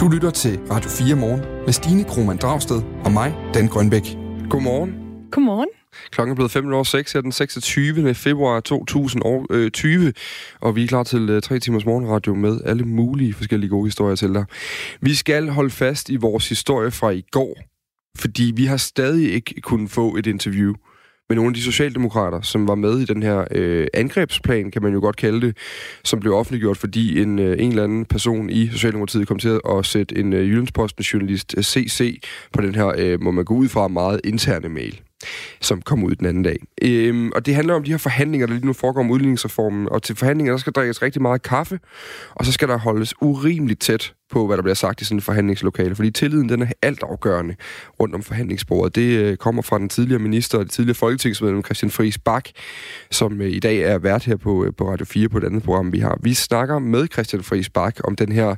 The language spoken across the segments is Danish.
Du lytter til Radio 4 morgen med Stine Krohmann Dragsted og mig, Dan Grønbæk. Godmorgen. Godmorgen. Klokken er blevet 5 over 6 her den 26. februar 2020, og vi er klar til uh, 3 timers morgenradio med alle mulige forskellige gode historier til dig. Vi skal holde fast i vores historie fra i går, fordi vi har stadig ikke kunnet få et interview med nogle af de socialdemokrater, som var med i den her øh, angrebsplan, kan man jo godt kalde det, som blev offentliggjort, fordi en, øh, en eller anden person i Socialdemokratiet kom til at sætte en øh, Jyllandsposten-journalist øh, CC på den her, øh, må man gå ud fra, meget interne mail som kom ud den anden dag. Øhm, og det handler om de her forhandlinger, der lige nu foregår om udligningsreformen. Og til forhandlinger, der skal drikkes rigtig meget kaffe, og så skal der holdes urimeligt tæt på, hvad der bliver sagt i sådan et forhandlingslokale. Fordi tilliden, den er alt afgørende rundt om forhandlingsbordet. Det øh, kommer fra den tidligere minister og det tidligere folketingsmedlem Christian Friis Bak, som øh, i dag er vært her på, øh, på Radio 4 på et andet program, vi har. Vi snakker med Christian Friis Bak om den her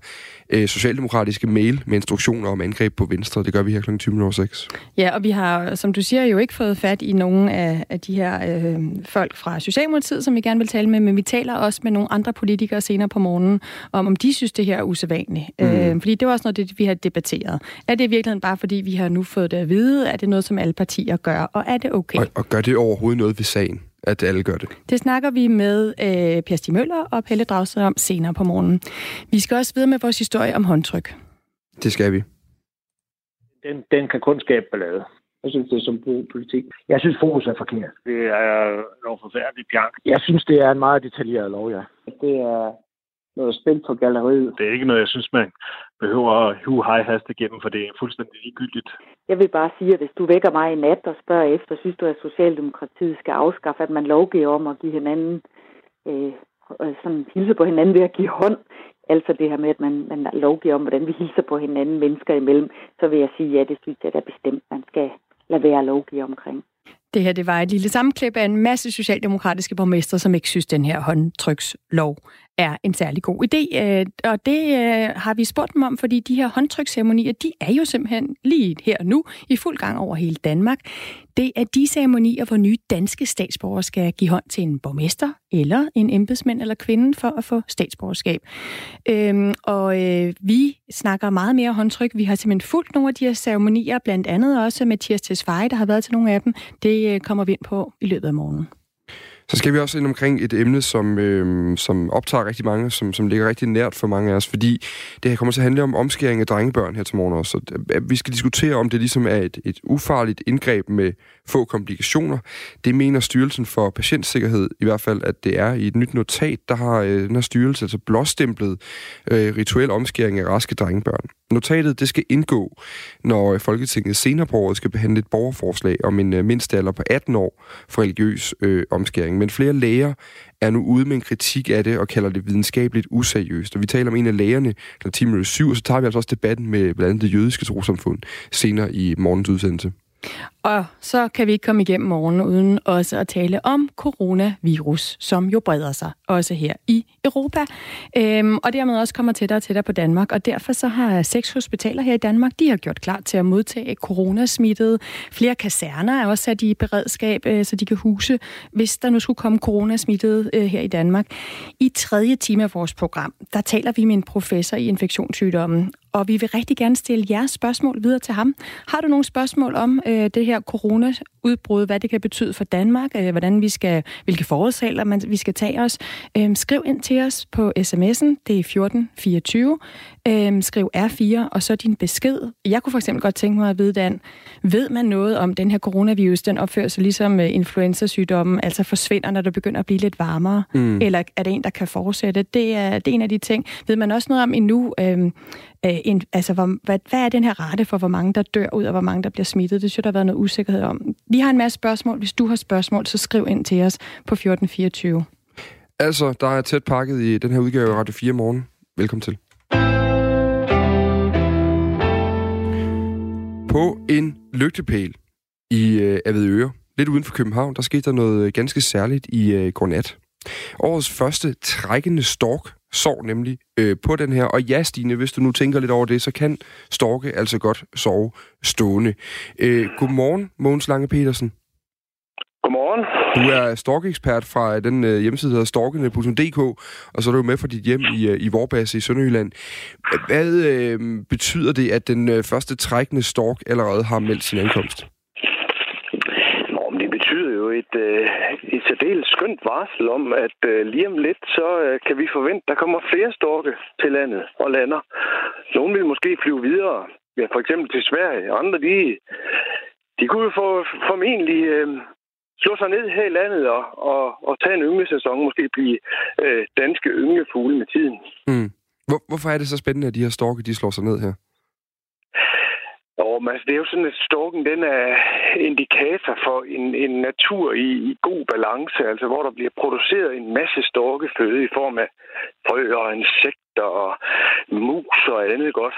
øh, socialdemokratiske mail med instruktioner om angreb på Venstre. Det gør vi her kl. 20.06. Ja, og vi har, som du siger, jo ikke fået fat i nogen af, af de her øh, folk fra Socialdemokratiet, som vi gerne vil tale med, men vi taler også med nogle andre politikere senere på morgenen, om om de synes, det her er usædvanligt. Mm. Øh, fordi det var også noget, det, vi har debatteret. Er det i virkeligheden bare, fordi vi har nu fået det at vide? Er det noget, som alle partier gør? Og er det okay? Og, og gør det overhovedet noget ved sagen? at alle gør det. Det snakker vi med øh, Per Stig Møller og Pelle Dragsted om senere på morgenen. Vi skal også videre med vores historie om håndtryk. Det skal vi. Den, den kan kun skabe ballade. Jeg synes, det er som politik. Jeg synes, fokus er forkert. Det er noget forfærdeligt pjank. Jeg synes, det er en meget detaljeret lov, ja. Det er noget spil på galleriet. Det er ikke noget, jeg synes, man behøver at hive high hast igennem, for det er fuldstændig ligegyldigt. Jeg vil bare sige, at hvis du vækker mig i nat og spørger efter, synes du, at Socialdemokratiet skal afskaffe, at man lovgiver om at give hinanden øh, sådan hilse på hinanden ved at give hånd, altså det her med, at man, man lovgiver om, hvordan vi hilser på hinanden mennesker imellem, så vil jeg sige, ja, det synes jeg da bestemt, man skal lade være at lovgive omkring. Det her det var et lille sammenklip af en masse socialdemokratiske borgmestre, som ikke synes, den her håndtrykslov er en særlig god idé. Øh, og det øh, har vi spurgt dem om, fordi de her håndtryksceremonier, de er jo simpelthen lige her nu i fuld gang over hele Danmark. Det er de ceremonier, hvor nye danske statsborgere skal give hånd til en borgmester, eller en embedsmand eller kvinde for at få statsborgerskab. Øhm, og øh, vi snakker meget mere håndtryk. Vi har simpelthen fulgt nogle af de her ceremonier, blandt andet også Mathias Tesfaye, der har været til nogle af dem. Det øh, kommer vi ind på i løbet af morgenen. Så skal vi også ind omkring et emne, som, øh, som optager rigtig mange, som, som ligger rigtig nært for mange af os, fordi det her kommer til at handle om omskæring af drengebørn her til morgen også. Så, øh, vi skal diskutere, om det ligesom er et, et ufarligt indgreb med få komplikationer. Det mener Styrelsen for Patientsikkerhed i hvert fald, at det er i et nyt notat, der har øh, den her styrelse altså blåstemplet øh, rituel omskæring af raske drengebørn. Notatet det skal indgå, når øh, Folketinget senere på året skal behandle et borgerforslag om en øh, mindstealder på 18 år for religiøs øh, omskæring. Men flere læger er nu ude med en kritik af det og kalder det videnskabeligt useriøst. Og vi taler om en af lægerne, der er time 7, og så tager vi altså også debatten med blandt andet det jødiske trosamfund senere i morgens udsendelse. Og så kan vi ikke komme igennem morgenen uden også at tale om coronavirus, som jo breder sig også her i Europa. Øhm, og dermed også kommer tættere og tættere på Danmark. Og derfor så har seks hospitaler her i Danmark, de har gjort klar til at modtage coronasmittede. Flere kaserner er også sat i beredskab, øh, så de kan huse, hvis der nu skulle komme coronasmittede øh, her i Danmark. I tredje time af vores program, der taler vi med en professor i infektionssygdommen, og vi vil rigtig gerne stille jeres spørgsmål videre til ham. Har du nogle spørgsmål om øh, det her corona-udbrud, hvad det kan betyde for Danmark, øh, hvordan vi skal, hvilke forholdsregler man, vi skal tage os, øh, skriv ind til os på sms'en, det er 1424. Øh, skriv R4, og så din besked. Jeg kunne for eksempel godt tænke mig at vide, Dan, ved man noget om den her coronavirus, den opfører sig ligesom øh, influenza-sygdommen, altså forsvinder, når det begynder at blive lidt varmere, mm. eller er det en, der kan fortsætte? Det er, det er en af de ting. Ved man også noget om endnu, øh, øh, en, altså hvor, hvad, hvad er den her rate for, hvor mange der dør ud, og hvor mange der bliver smittet? Det synes der har været noget usikkerhed om. Vi har en masse spørgsmål. Hvis du har spørgsmål, så skriv ind til os på 1424. Altså, der er tæt pakket i den her udgave af Radio 4 morgen. Velkommen til. På en lygtepæl i øh, Avedøre, lidt uden for København, der skete der noget øh, ganske særligt i øh, går nat. Årets første trækkende stork sov nemlig øh, på den her. Og ja, Stine, hvis du nu tænker lidt over det, så kan storke altså godt sove stående. Øh, godmorgen, Mogens Lange Petersen. Godmorgen. Du er storkekspert fra den øh, hjemmeside, der hedder storkene.dk, og så er du med fra dit hjem i, øh, i Vorbase i Sønderjylland. Hvad øh, betyder det, at den øh, første trækkende stork allerede har meldt sin ankomst? Jo et, øh, et særdeles skønt varsel om, at øh, lige om lidt, så øh, kan vi forvente, at der kommer flere storke til landet og lander. Nogle vil måske flyve videre, ja, for eksempel til Sverige. Andre, de, de kunne jo få, formentlig øh, slå sig ned her i landet og, og, og tage en ynglesæson, måske blive øh, danske ynglefugle med tiden. Mm. Hvor, hvorfor er det så spændende, at de her storke, de slår sig ned her? Og altså, det er jo sådan, at storken den er indikator for en, en natur i, i god balance, altså hvor der bliver produceret en masse storkeføde i form af frø og insekter og mus og andet godt.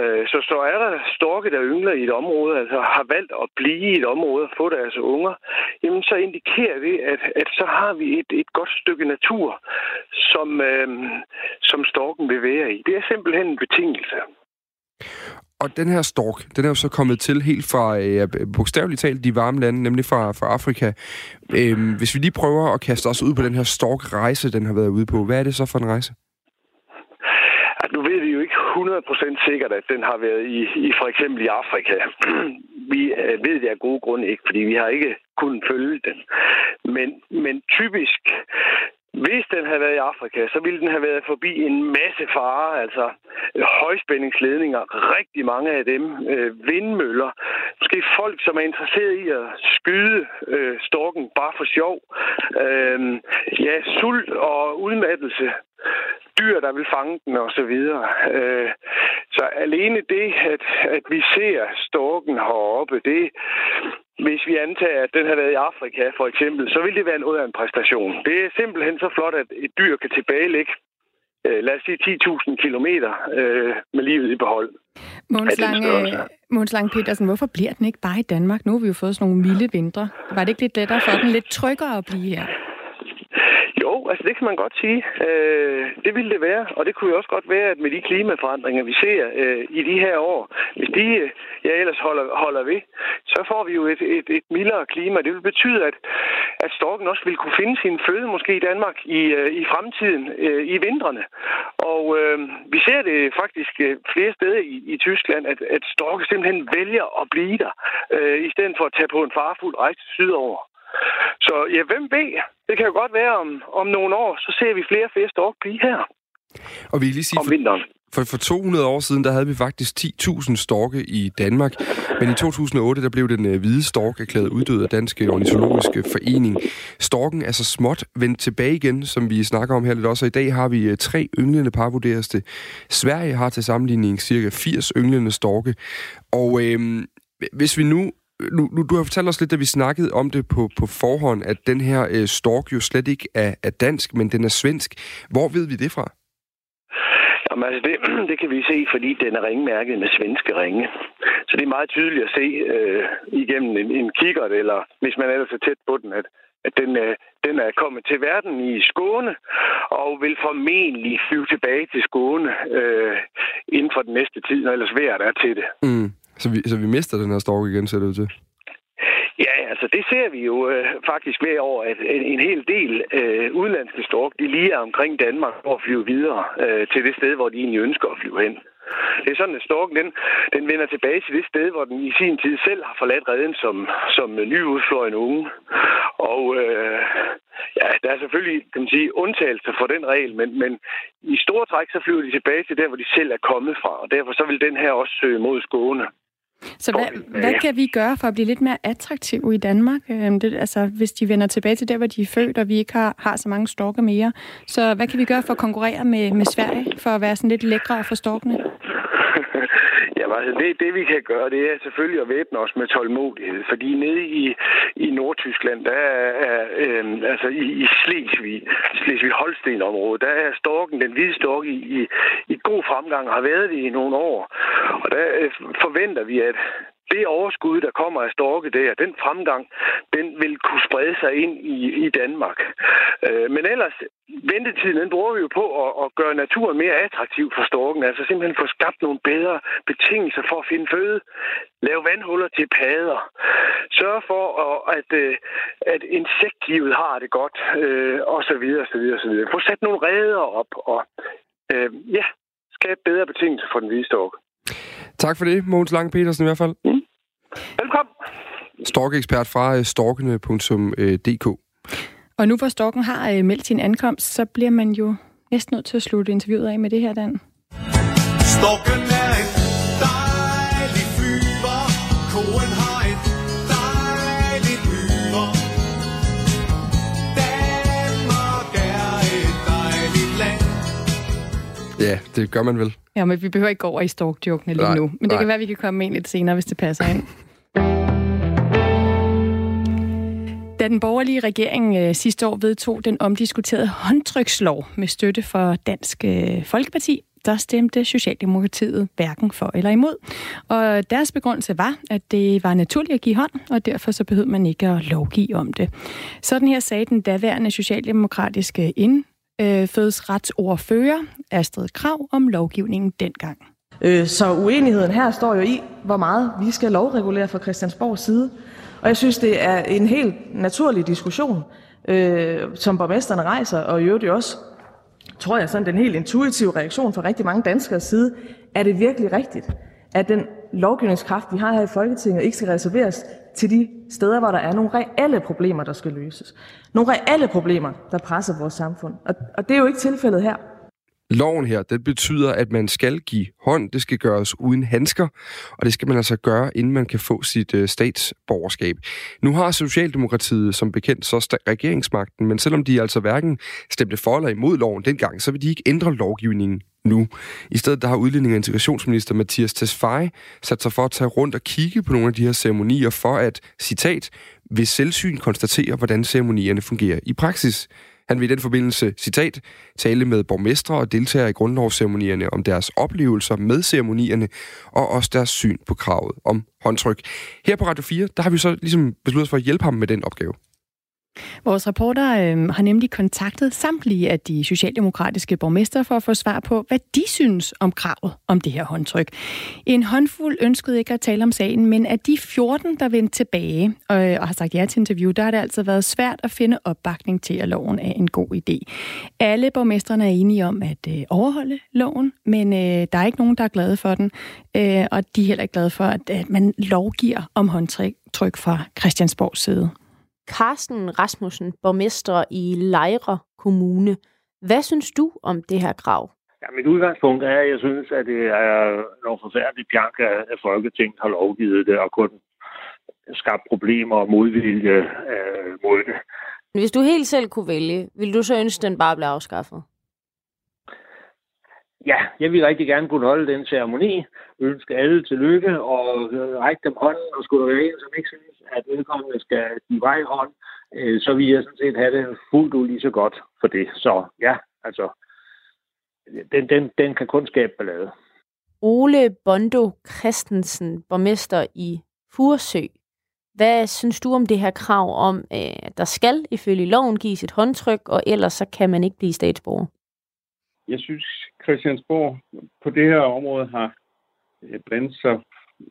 Øh, så, så er der storke, der yngler i et område, altså har valgt at blive i et område og få deres unger, jamen så indikerer det, at, at så har vi et, et godt stykke natur, som, øh, som storken vil være i. Det er simpelthen en betingelse. Og den her stork, den er jo så kommet til helt fra, øh, bogstaveligt talt, de varme lande, nemlig fra, fra Afrika. Øhm, hvis vi lige prøver at kaste os ud på den her stork-rejse, den har været ude på, hvad er det så for en rejse? nu ved vi jo ikke 100% sikkert, at den har været i, i for eksempel i Afrika. vi øh, ved det af gode grunde ikke, fordi vi har ikke kunnet følge den. Men, men typisk hvis den havde været i Afrika, så ville den have været forbi en masse farer, altså øh, højspændingsledninger, rigtig mange af dem, øh, vindmøller, måske folk, som er interesseret i at skyde øh, storken bare for sjov, øh, ja, sult og udmattelse, dyr, der vil fange den og så videre. Øh, så alene det, at, at vi ser storken heroppe, det, hvis vi antager, at den har været i Afrika for eksempel, så vil det være noget af en præstation. Det er simpelthen så flot, at et dyr kan tilbagelægge øh, lad os sige 10.000 kilometer øh, med livet i behold. Måns Lange Petersen, hvorfor bliver den ikke bare i Danmark? Nu har vi jo fået sådan nogle milde vintre. Var det ikke lidt lettere for den, lidt tryggere at blive her? Jo, altså det kan man godt sige. Øh, det ville det være, og det kunne jo også godt være, at med de klimaforandringer, vi ser øh, i de her år, hvis de øh, ja, ellers holder, holder ved, så får vi jo et, et, et mildere klima. Det vil betyde, at, at storken også vil kunne finde sin føde måske i Danmark i, øh, i fremtiden, øh, i vintrene. Og øh, vi ser det faktisk øh, flere steder i, i Tyskland, at, at storke simpelthen vælger at blive der, øh, i stedet for at tage på en farfuld rejse sydover. Så ja, hvem ved? Det kan jo godt være, om, om nogle år, så ser vi flere og flere stork blive her. Og vi lige sige, om vinteren. For, for 200 år siden, der havde vi faktisk 10.000 storke i Danmark. Men i 2008, der blev den øh, hvide stork erklæret uddød af Danske Ornitologiske Forening. Storken er så småt vendt tilbage igen, som vi snakker om her lidt også. Og i dag har vi øh, tre ynglende par, vurderes det. Sverige har til sammenligning cirka 80 ynglende storke. Og øh, hvis vi nu nu, nu, du har fortalt os lidt, da vi snakkede om det på, på forhånd, at den her øh, stork jo slet ikke er, er dansk, men den er svensk. Hvor ved vi det fra? Jamen, altså det, det kan vi se, fordi den er ringmærket med svenske ringe. Så det er meget tydeligt at se øh, igennem en, en kikkert, eller hvis man ellers er tæt på den, at, at den, øh, den er kommet til verden i Skåne, og vil formentlig flyve tilbage til Skåne øh, inden for den næste tid, når ellers vejret er til det. Mm. Så vi, så vi mister den her stork igen, ser det ud til? Ja, altså det ser vi jo øh, faktisk ved over, at en, en hel del øh, udenlandske stork, de lige er omkring Danmark for at flyve videre øh, til det sted, hvor de egentlig ønsker at flyve hen. Det er sådan, at storken den, den vender tilbage til det sted, hvor den i sin tid selv har forladt redden som, som nyudfløjende unge. Og øh, ja, der er selvfølgelig, kan man sige, undtagelser for den regel, men, men i store træk, så flyver de tilbage til der, hvor de selv er kommet fra, og derfor så vil den her også søge mod Skåne. Så hvad, hvad kan vi gøre for at blive lidt mere attraktive i Danmark? Øhm, det, altså, hvis de vender tilbage til der, hvor de er født, og vi ikke har, har så mange storke mere. Så hvad kan vi gøre for at konkurrere med, med Sverige, for at være sådan lidt lækre for storkene? Jamen, altså, det, det vi kan gøre, det er selvfølgelig at væbne os med tålmodighed. Fordi nede i, i Nordtyskland, der er, øh, altså i, i Slesvig, Slesvig-Holsten-området, der er storken, den hvide stork, i, i, i god fremgang har været det i nogle år. Og der øh, forventer vi, at det overskud, der kommer af storke der, den fremgang, den vil kunne sprede sig ind i, i Danmark. Øh, men ellers, ventetiden, den bruger vi jo på at, at gøre naturen mere attraktiv for storken. Altså simpelthen få skabt nogle bedre betingelser for at finde føde. Lave vandhuller til padder. Sørge for, at, øh, at insektlivet har det godt, øh, og så videre, så videre, så videre. Få sat nogle redder op, og øh, ja, skabe bedre betingelser for den hvide stork. Tak for det, Mogens Lange Petersen i hvert fald. Mm. Velkommen. Storkekspert fra øh, storkene.dk. Og nu hvor storken har øh, meldt sin ankomst, så bliver man jo næsten nødt til at slutte interviewet af med det her, Dan. Storken er en det gør man vel. Ja, men vi behøver ikke gå over i storkjokene lige nej, nu. Men det nej. kan være, at vi kan komme ind lidt senere, hvis det passer ind. Da den borgerlige regering øh, sidste år vedtog den omdiskuterede håndtrykslov med støtte for Dansk øh, Folkeparti, der stemte Socialdemokratiet hverken for eller imod. Og deres begrundelse var, at det var naturligt at give hånd, og derfor så behøvede man ikke at lovgive om det. Sådan her sagde den daværende socialdemokratiske Øh, indfødsretsordfører Astrid Krav om lovgivningen dengang. Øh, så uenigheden her står jo i, hvor meget vi skal lovregulere fra Christiansborgs side. Og jeg synes, det er en helt naturlig diskussion, øh, som borgmesterne rejser, og i øvrigt også, tror jeg, sådan den helt intuitive reaktion fra rigtig mange danskers side, er det virkelig rigtigt, at den lovgivningskraft, vi har her i Folketinget, ikke skal reserveres til de steder, hvor der er nogle reelle problemer, der skal løses. Nogle reelle problemer, der presser vores samfund. Og, og det er jo ikke tilfældet her. Loven her, den betyder, at man skal give hånd. Det skal gøres uden handsker, og det skal man altså gøre, inden man kan få sit øh, statsborgerskab. Nu har Socialdemokratiet som bekendt så regeringsmagten, men selvom de altså hverken stemte for eller imod loven dengang, så vil de ikke ændre lovgivningen nu. I stedet der har udlænding og integrationsminister Mathias Tesfaye sat sig for at tage rundt og kigge på nogle af de her ceremonier for at, citat, ved selvsyn konstatere, hvordan ceremonierne fungerer i praksis. Han vil i den forbindelse, citat, tale med borgmestre og deltagere i grundlovsceremonierne om deres oplevelser med ceremonierne og også deres syn på kravet om håndtryk. Her på Radio 4, der har vi så ligesom besluttet for at hjælpe ham med den opgave. Vores reporter øh, har nemlig kontaktet samtlige af de socialdemokratiske borgmester for at få svar på, hvad de synes om kravet om det her håndtryk. En håndfuld ønskede ikke at tale om sagen, men af de 14, der vendte tilbage og, og har sagt ja til interview, der har det altså været svært at finde opbakning til, at loven er en god idé. Alle borgmesterne er enige om at øh, overholde loven, men øh, der er ikke nogen, der er glade for den, øh, og de er heller ikke glade for, at, at man lovgiver om håndtryk tryk fra Christiansborgs side. Carsten Rasmussen, borgmester i Lejre Kommune. Hvad synes du om det her krav? Ja, mit udgangspunkt er, at jeg synes, at det er noget forfærdeligt pjank, at Folketinget har lovgivet det og kun skabt problemer og modvilje øh, mod det. Hvis du helt selv kunne vælge, ville du så ønske, at den bare blev afskaffet? Ja, jeg vil rigtig gerne kunne holde den ceremoni, ønske alle tillykke og række dem hånden, og skulle der være en, som ikke synes, at vedkommende skal give vej hånd, øh, så vil jeg sådan set have det fuldt ud lige så godt for det. Så ja, altså, den, den, den kan kun skabe ballade. Ole Bondo Christensen, borgmester i Fursø. Hvad synes du om det her krav om, øh, at der skal ifølge loven gives et håndtryk, og ellers så kan man ikke blive statsborger? Jeg synes, Christiansborg på det her område har øh, blandet sig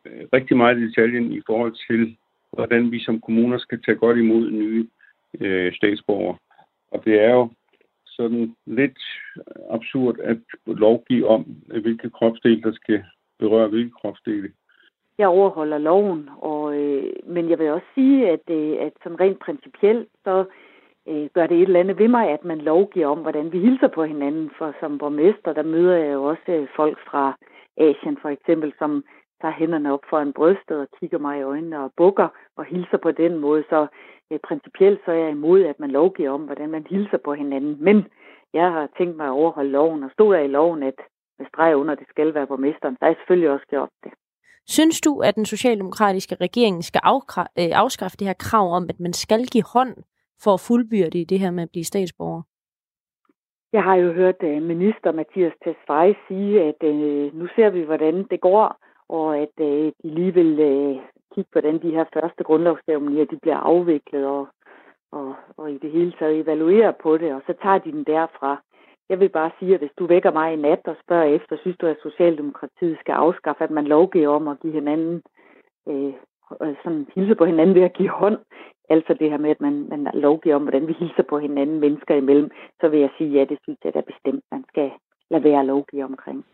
øh, rigtig meget i detaljen i forhold til, hvordan vi som kommuner skal tage godt imod nye øh, statsborgere. Og det er jo sådan lidt absurd at lovgive om, hvilke kropsdele, der skal berøre hvilke kropsdele. Jeg overholder loven, og, øh, men jeg vil også sige, at, øh, at som rent principielt, så øh, gør det et eller andet ved mig, at man lovgiver om, hvordan vi hilser på hinanden. For som borgmester, der møder jeg jo også øh, folk fra Asien for eksempel, som tager hænderne op for en brystet og kigger mig i øjnene og bukker og hilser på den måde. Så øh, principielt så er jeg imod, at man lovgiver om, hvordan man hilser på hinanden. Men jeg har tænkt mig at overholde loven, og stod der i loven, at med streg under, det skal være borgmesteren, så har jeg selvfølgelig også gjort det. Synes du, at den socialdemokratiske regering skal øh, afskaffe det her krav om, at man skal give hånd for at fuldbyrde det her med at blive statsborger? Jeg har jo hørt uh, minister Mathias Tesfaye sige, at uh, nu ser vi, hvordan det går, og at øh, de lige vil øh, kigge, hvordan de her første grundlovsceremonier de bliver afviklet, og og, og i det hele taget evaluere på det, og så tager de den derfra. Jeg vil bare sige, at hvis du vækker mig i nat og spørger efter, synes du, at Socialdemokratiet skal afskaffe, at man lovgiver om at give hinanden øh, øh, sådan hilse på hinanden ved at give hånd, altså det her med, at man, man lovgiver om, hvordan vi hilser på hinanden mennesker imellem, så vil jeg sige, ja, det synes jeg da bestemt, man skal lade være at lovgive omkring.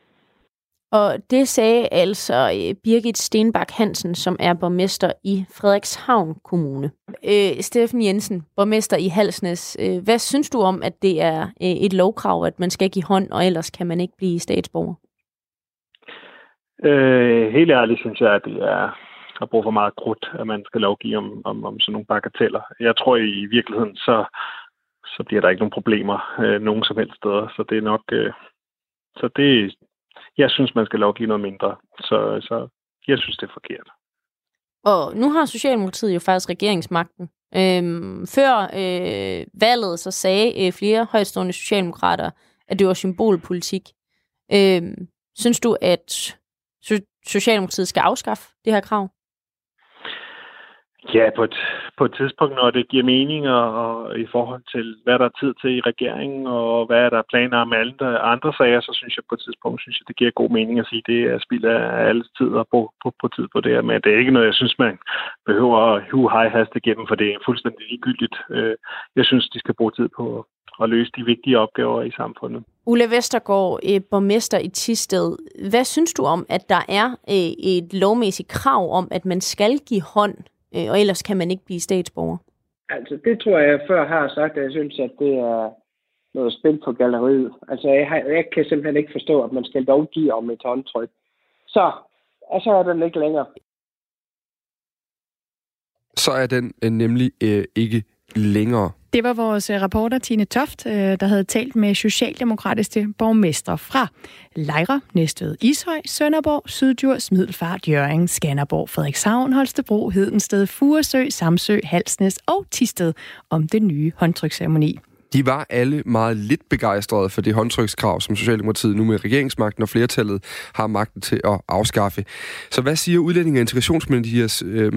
Og det sagde altså øh, Birgit Stenbak Hansen, som er borgmester i Frederikshavn Kommune. Øh, Steffen Jensen, borgmester i Halsnes. Øh, hvad synes du om, at det er øh, et lovkrav, at man skal give hånd, og ellers kan man ikke blive statsborger? Øh, helt ærligt synes jeg, at det er at bruge for meget krudt, at man skal lovgive om, om, om sådan nogle bagateller. Jeg tror i virkeligheden, så, så bliver der ikke nogen problemer øh, nogen som helst steder. Så det er nok... Øh, så det, jeg synes, man skal lovgive noget mindre. Så, så jeg synes, det er forkert. Og nu har Socialdemokratiet jo faktisk regeringsmagten. Øhm, før øh, valget så sagde øh, flere højstående socialdemokrater, at det var symbolpolitik. Øhm, synes du, at Socialdemokratiet skal afskaffe det her krav? Ja, på et, på et tidspunkt, når det giver mening, og, og i forhold til, hvad der er tid til i regeringen, og hvad er der planer om alle andre sager, så synes jeg på et tidspunkt, synes jeg, det giver god mening at sige, at det er spild af alles tid at bruge på, på tid på det her. Men det er ikke noget, jeg synes, man behøver at hu hej haste igennem, for det er fuldstændig ligegyldigt. Øh, jeg synes, de skal bruge tid på at løse de vigtige opgaver i samfundet. Ulla Vestergaard, øh, borgmester i Tisted. Hvad synes du om, at der er øh, et lovmæssigt krav om, at man skal give hånd øh, og ellers kan man ikke blive statsborger? Altså, det tror jeg, jeg før har sagt, at jeg synes, at det er noget spil på galleriet. Altså, jeg, har, jeg kan simpelthen ikke forstå, at man skal lovgive om et håndtryk. Så, og så er den ikke længere. Så er den øh, nemlig øh, ikke længere. Det var vores øh, reporter Tine Toft, øh, der havde talt med socialdemokratiske borgmestre fra Lejre, Næstved, Ishøj, Sønderborg, Syddjurs, Middelfart, Jøring, Skanderborg, Frederikshavn, Holstebro, Hedensted, Furesø, Samsø, Halsnes og Tisted om den nye håndtryksceremoni. De var alle meget lidt begejstrede for det håndtrykskrav, som Socialdemokratiet nu med regeringsmagten og flertallet har magten til at afskaffe. Så hvad siger udlændinge- og integrationsministers, øh,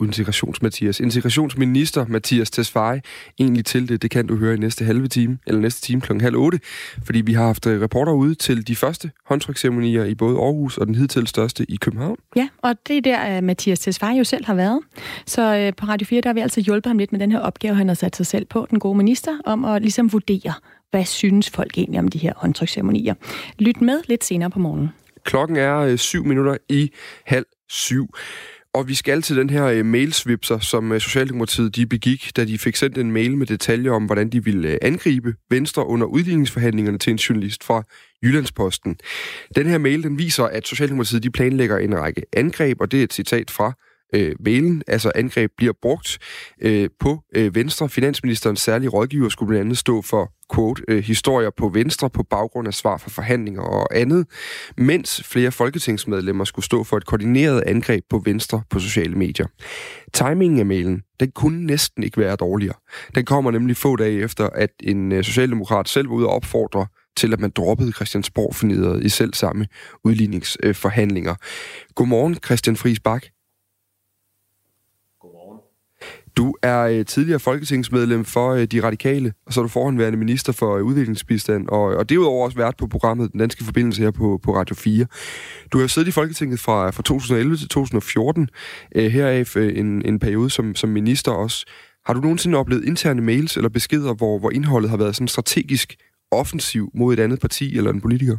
integrationsmathias, integrationsminister Mathias Tesfaye egentlig til det? Det kan du høre i næste halve time, eller næste time kl. halv otte, fordi vi har haft øh, reporter ude til de første håndtryksceremonier i både Aarhus og den hidtil største i København. Ja, og det er der, øh, Mathias Tesfaye jo selv har været. Så øh, på Radio 4, der har vi altså hjulpet ham lidt med den her opgave, han har sat sig selv på, den gode minister, om at ligesom vurdere, hvad synes folk egentlig om de her håndtryksceremonier. Lyt med lidt senere på morgenen. Klokken er øh, syv minutter i halv syv. Og vi skal til den her øh, mailsvipser, som øh, Socialdemokratiet de begik, da de fik sendt en mail med detaljer om, hvordan de ville øh, angribe Venstre under udligningsforhandlingerne til en journalist fra Jyllandsposten. Den her mail den viser, at Socialdemokratiet de planlægger en række angreb, og det er et citat fra øh, mailen, altså angreb, bliver brugt øh, på øh, Venstre. Finansministerens særlige rådgiver skulle blandt andet stå for quote, øh, historier på Venstre på baggrund af svar fra forhandlinger og andet, mens flere folketingsmedlemmer skulle stå for et koordineret angreb på Venstre på sociale medier. Timingen af mailen, den kunne næsten ikke være dårligere. Den kommer nemlig få dage efter, at en øh, socialdemokrat selv var ude og opfordre til, at man droppede Christiansborg fornedret i selv samme udligningsforhandlinger. Godmorgen, Christian Friis Bak. Du er øh, tidligere folketingsmedlem for øh, De Radikale, og så er du forhåndværende minister for øh, udviklingsbistand, og, og derudover også været på programmet Den Danske Forbindelse her på, på Radio 4. Du har siddet i Folketinget fra, fra 2011 til 2014, øh, heraf øh, en, en periode som, som minister også. Har du nogensinde oplevet interne mails eller beskeder, hvor, hvor indholdet har været sådan strategisk offensiv mod et andet parti eller en politiker?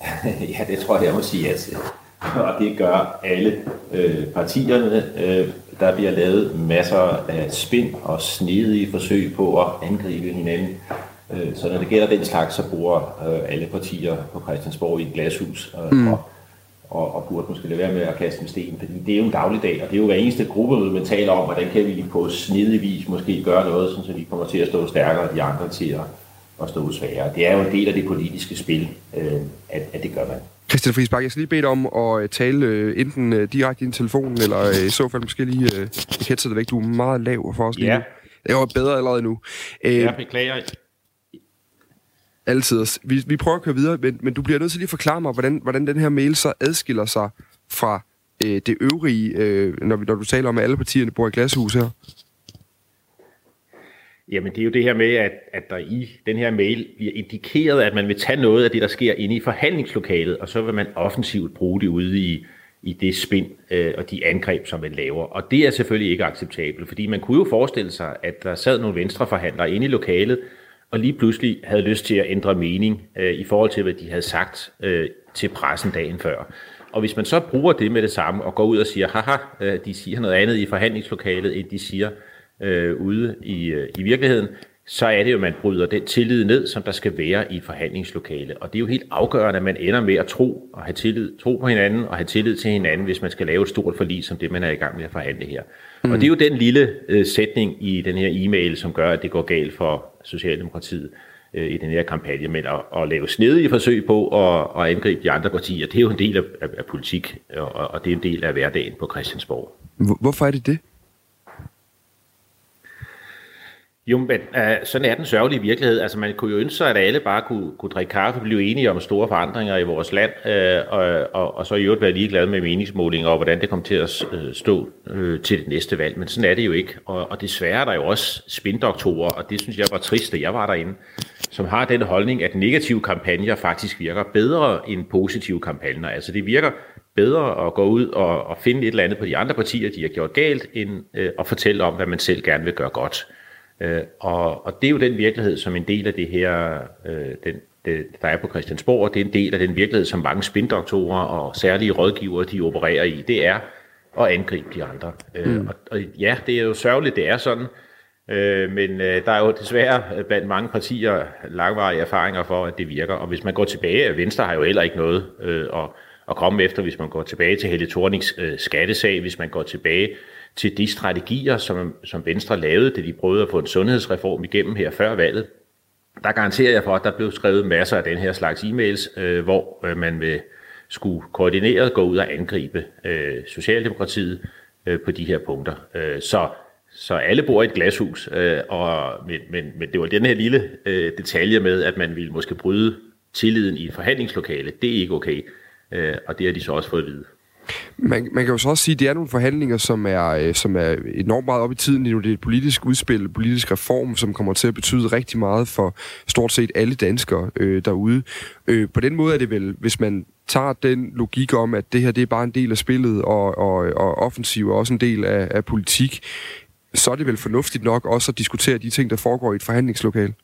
ja, det tror jeg, jeg må sige, at øh, og det gør alle øh, partierne. Øh, der bliver lavet masser af spind og snedige forsøg på at angribe hinanden. Øh, så når det gælder den slags, så bruger øh, alle partier på Christiansborg i et glashus. Øh, mm. og, og, og burde måske lade være med at kaste en sten, fordi det er jo en dagligdag, og det er jo hver eneste gruppemøde, man taler om, hvordan kan vi på snedig vis måske gøre noget, så vi kommer til at stå stærkere, og de andre til at, at stå sværere. Det er jo en del af det politiske spil, øh, at, at det gør man. Christian Friis jeg skal lige bede dig om at øh, tale øh, enten øh, direkte i telefonen, eller i så fald måske lige øh, headsetet væk. Du er meget lav for os lige ja. nu. Det var bedre allerede nu. Øh, jeg beklager. Altid. Vi, vi prøver at køre videre, men, men du bliver nødt til lige at forklare mig, hvordan, hvordan den her mail så adskiller sig fra øh, det øvrige, øh, når, vi, når du taler om, at alle partierne bor i glashus her. Jamen, det er jo det her med, at, at der i den her mail bliver indikeret, at man vil tage noget af det, der sker inde i forhandlingslokalet, og så vil man offensivt bruge det ude i, i det spind øh, og de angreb, som man laver. Og det er selvfølgelig ikke acceptabelt, fordi man kunne jo forestille sig, at der sad nogle venstreforhandlere inde i lokalet, og lige pludselig havde lyst til at ændre mening øh, i forhold til, hvad de havde sagt øh, til pressen dagen før. Og hvis man så bruger det med det samme og går ud og siger, haha, øh, de siger noget andet i forhandlingslokalet, end de siger øh, ude i, øh, i virkeligheden, så er det jo, at man bryder den tillid ned, som der skal være i forhandlingslokale. Og det er jo helt afgørende, at man ender med at tro og have tillid, tro på hinanden og have tillid til hinanden, hvis man skal lave et stort forlig, som det man er i gang med at forhandle her. Mm. Og det er jo den lille øh, sætning i den her e-mail, som gør, at det går galt for Socialdemokratiet øh, i den her kampagne. Men at, at lave snedige forsøg på at, at angribe de andre partier, det er jo en del af, af, af politik, og, og det er en del af hverdagen på Christiansborg. Hvorfor er det det? Jo, men uh, sådan er den sørgelige virkelighed. Altså man kunne jo ønske sig, at alle bare kunne, kunne drikke kaffe blive enige om store forandringer i vores land, uh, og, og, og så i øvrigt være ligeglade med meningsmålinger og hvordan det kommer til at øh, stå uh, til det næste valg. Men sådan er det jo ikke. Og, og desværre er der jo også spindoktorer, og det synes jeg var trist, da jeg var derinde, som har den holdning, at negative kampagner faktisk virker bedre end positive kampagner. Altså det virker bedre at gå ud og, og finde et eller andet på de andre partier, de har gjort galt, end uh, at fortælle om, hvad man selv gerne vil gøre godt. Øh, og, og det er jo den virkelighed, som en del af det her, øh, den, det, der er på Christiansborg, og det er en del af den virkelighed, som mange spindoktorer og særlige rådgivere, de opererer i. Det er at angribe de andre. Øh, mm. og, og ja, det er jo sørgeligt, det er sådan, øh, men øh, der er jo desværre blandt mange partier langvarige erfaringer for, at det virker. Og hvis man går tilbage, Venstre har jo heller ikke noget øh, at, at komme efter, hvis man går tilbage til Helle Thornings øh, skattesag, hvis man går tilbage til de strategier, som, som Venstre lavede, da de prøvede at få en sundhedsreform igennem her før valget. Der garanterer jeg for, at der blev skrevet masser af den her slags e-mails, øh, hvor øh, man vil skulle koordineret gå ud og angribe øh, Socialdemokratiet øh, på de her punkter. Øh, så, så alle bor i et glashus, øh, og, men, men, men det var den her lille øh, detalje med, at man ville måske bryde tilliden i et forhandlingslokale. Det er ikke okay, øh, og det har de så også fået at vide. Man, man kan jo så også sige, at det er nogle forhandlinger, som er, øh, som er enormt meget op i tiden. nu Det er et politisk udspil, politisk reform, som kommer til at betyde rigtig meget for stort set alle danskere øh, derude. Øh, på den måde er det vel, hvis man tager den logik om, at det her det er bare en del af spillet, og, og, og offensiv er også en del af, af politik, så er det vel fornuftigt nok også at diskutere de ting, der foregår i et forhandlingslokale.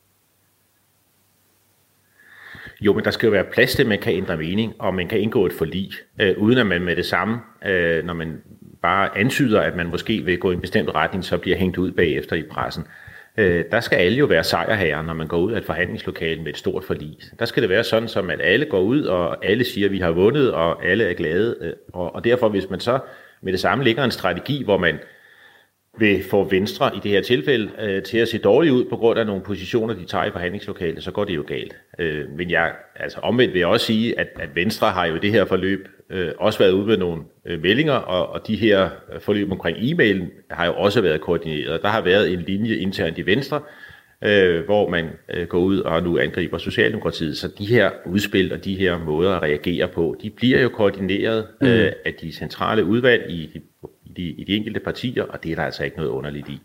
Jo, men der skal jo være plads til, at man kan ændre mening, og man kan indgå et forlig, øh, uden at man med det samme, øh, når man bare antyder, at man måske vil gå i en bestemt retning, så bliver hængt ud bagefter i pressen. Øh, der skal alle jo være sejrherrer, når man går ud af et forhandlingslokale med et stort forlig. Der skal det være sådan, som at alle går ud, og alle siger, at vi har vundet, og alle er glade. Øh, og, og derfor, hvis man så med det samme ligger en strategi, hvor man vil få Venstre i det her tilfælde øh, til at se dårligt ud på grund af nogle positioner, de tager i forhandlingslokalet, så går det jo galt. Øh, men jeg, altså omvendt vil jeg også sige, at, at Venstre har jo i det her forløb øh, også været ude med nogle øh, meldinger, og, og de her forløb omkring e-mailen har jo også været koordineret. Der har været en linje internt i Venstre, øh, hvor man øh, går ud og nu angriber Socialdemokratiet. Så de her udspil og de her måder at reagere på, de bliver jo koordineret mm. øh, af de centrale udvalg i de i de, i de enkelte partier, og det er der altså ikke noget underligt i.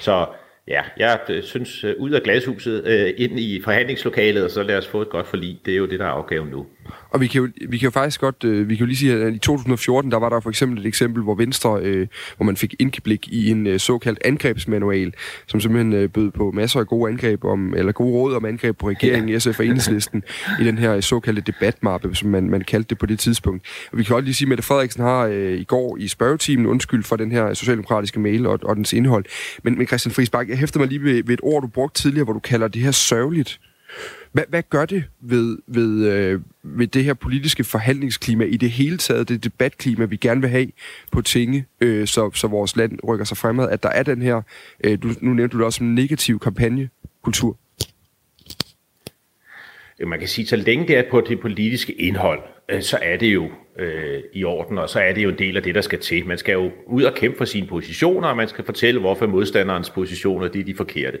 Så ja, jeg øh, synes, øh, ud af glashuset, øh, ind i forhandlingslokalet, og så lad os få et godt forlig. Det er jo det, der er opgaven nu. Og vi kan jo, vi kan jo faktisk godt, øh, vi kan jo lige sige, at i 2014, der var der for eksempel et eksempel, hvor Venstre, øh, hvor man fik indblik i en øh, såkaldt angrebsmanual, som simpelthen øh, bød på masser af gode angreb om, eller gode råd om angreb på regeringen, ja. SF og Enhedslisten, i den her såkaldte debatmappe, som man, man kaldte det på det tidspunkt. Og vi kan godt lige sige, at Mette Frederiksen har øh, i går i spørgetimen undskyld for den her socialdemokratiske mail og, og dens indhold. Men, men Christian Friisbak, jeg hæfter mig lige ved, ved et ord, du brugte tidligere, hvor du kalder det her sørgeligt. Hvad, hvad gør det ved, ved, øh, ved det her politiske forhandlingsklima i det hele taget, det debatklima, vi gerne vil have på tinge, øh, så, så vores land rykker sig fremad, at der er den her, øh, du, nu nævnte du det også som negativ kampagnekultur? Man kan sige, så længe det er på det politiske indhold, øh, så er det jo øh, i orden, og så er det jo en del af det, der skal til. Man skal jo ud og kæmpe for sine positioner, og man skal fortælle, hvorfor modstanderens positioner det er de forkerte.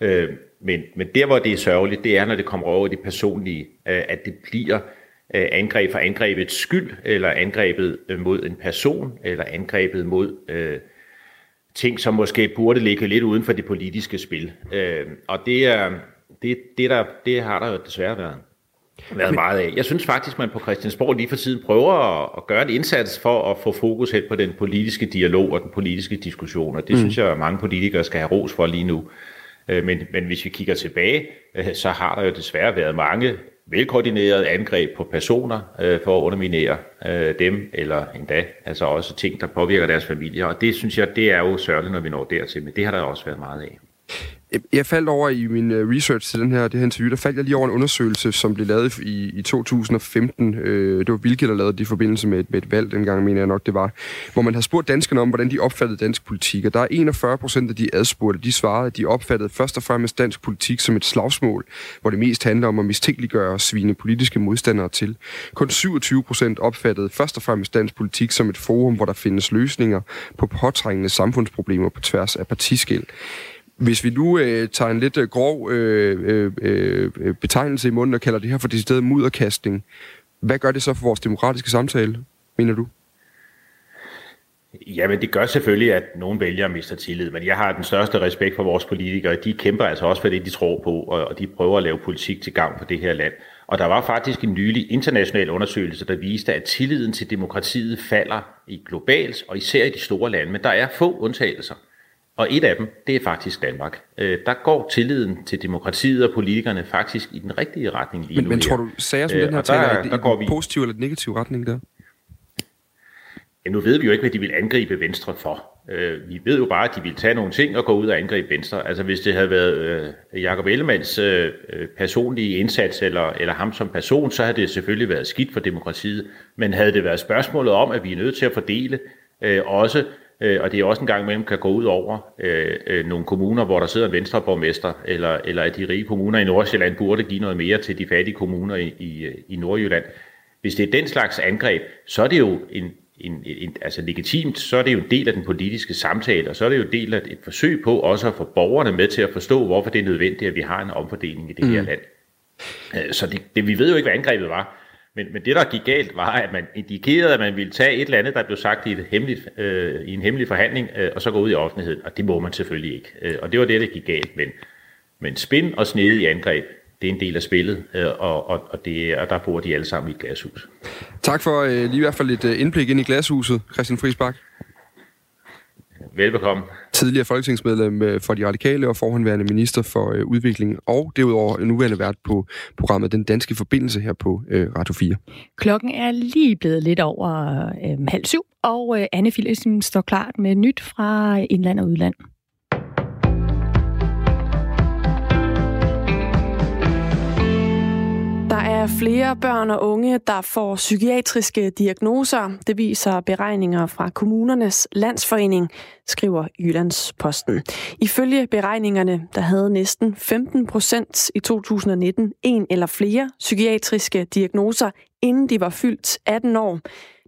Øh, men, men der, hvor det er sørgeligt, det er, når det kommer over i det personlige, øh, at det bliver øh, angreb for angrebets skyld, eller angrebet øh, mod en person, eller angrebet mod øh, ting, som måske burde ligge lidt uden for det politiske spil. Øh, og det, er, det, det, der, det har der jo desværre været været meget af. Jeg synes faktisk, man på Christiansborg lige for tiden prøver at, at gøre en indsats for at få fokus hen på den politiske dialog og den politiske diskussion, og det mm. synes jeg, at mange politikere skal have ros for lige nu. Øh, men, men hvis vi kigger tilbage, øh, så har der jo desværre været mange velkoordinerede angreb på personer øh, for at underminere øh, dem, eller endda altså også ting, der påvirker deres familier. Og det synes jeg, det er jo sørgeligt, når vi når dertil, men det har der også været meget af. Jeg faldt over i min øh, research til den her, det her interview, der faldt jeg lige over en undersøgelse, som blev lavet i, i 2015. Øh, det var Vilke, der lavede det i forbindelse med et, med et valg, dengang mener jeg nok det var, hvor man har spurgt danskerne om, hvordan de opfattede dansk politik. Og der er 41 procent af de adspurgte, de svarede, at de opfattede først og fremmest dansk politik som et slagsmål, hvor det mest handler om at mistænkeliggøre og svine politiske modstandere til. Kun 27 procent opfattede først og fremmest dansk politik som et forum, hvor der findes løsninger på påtrængende samfundsproblemer på tværs af partiskæld. Hvis vi nu øh, tager en lidt øh, grov øh, øh, øh betegnelse i munden og kalder det her for decideret mudderkastning, hvad gør det så for vores demokratiske samtale, mener du? Jamen, det gør selvfølgelig, at nogle vælgere mister tillid, men jeg har den største respekt for vores politikere. De kæmper altså også for det, de tror på, og de prøver at lave politik til gavn for det her land. Og der var faktisk en nylig international undersøgelse, der viste, at tilliden til demokratiet falder i globalt, og især i de store lande, men der er få undtagelser. Og et af dem, det er faktisk Danmark. Øh, der går tilliden til demokratiet og politikerne faktisk i den rigtige retning lige men, nu. Men tror du, sager som øh, den her taler der, i, der går vi... positiv eller negativ retning der? Ja, nu ved vi jo ikke, hvad de vil angribe Venstre for. Øh, vi ved jo bare, at de vil tage nogle ting og gå ud og angribe Venstre. Altså hvis det havde været øh, Jacob Ellemanns øh, personlige indsats, eller, eller ham som person, så havde det selvfølgelig været skidt for demokratiet. Men havde det været spørgsmålet om, at vi er nødt til at fordele øh, også øh, og det er også en gang imellem kan gå ud over øh, øh, nogle kommuner, hvor der sidder en venstreborgmester, eller, eller at de rige kommuner i Nordsjælland burde give noget mere til de fattige kommuner i, i, i Nordjylland. Hvis det er den slags angreb, så er det jo en, en, en, altså legitimt, så er det jo en del af den politiske samtale, og så er det jo en del af et forsøg på også at få borgerne med til at forstå, hvorfor det er nødvendigt, at vi har en omfordeling i det mm. her land. Øh, så det, det, vi ved jo ikke, hvad angrebet var. Men, men det, der gik galt, var, at man indikerede, at man ville tage et eller andet, der blev sagt i, et hemmeligt, øh, i en hemmelig forhandling, øh, og så gå ud i offentligheden. Og det må man selvfølgelig ikke. Øh, og det var det, der gik galt. Men, men spin og snede i angreb, det er en del af spillet, øh, og, og, og, det, og der bor de alle sammen i et glashus. Tak for øh, lige i hvert fald et øh, indblik ind i glashuset, Christian Friisbak. Velbekomme. Tidligere folketingsmedlem øh, for de radikale og forhåndværende minister for øh, udvikling, og derudover nuværende vært på programmet Den Danske Forbindelse her på øh, Radio 4. Klokken er lige blevet lidt over øh, halv syv, og øh, Anne Philipsen står klar med nyt fra indland og udland. Er flere børn og unge, der får psykiatriske diagnoser. Det viser beregninger fra kommunernes landsforening, skriver Jyllandsposten. Ifølge beregningerne, der havde næsten 15 procent i 2019 en eller flere psykiatriske diagnoser, inden de var fyldt 18 år.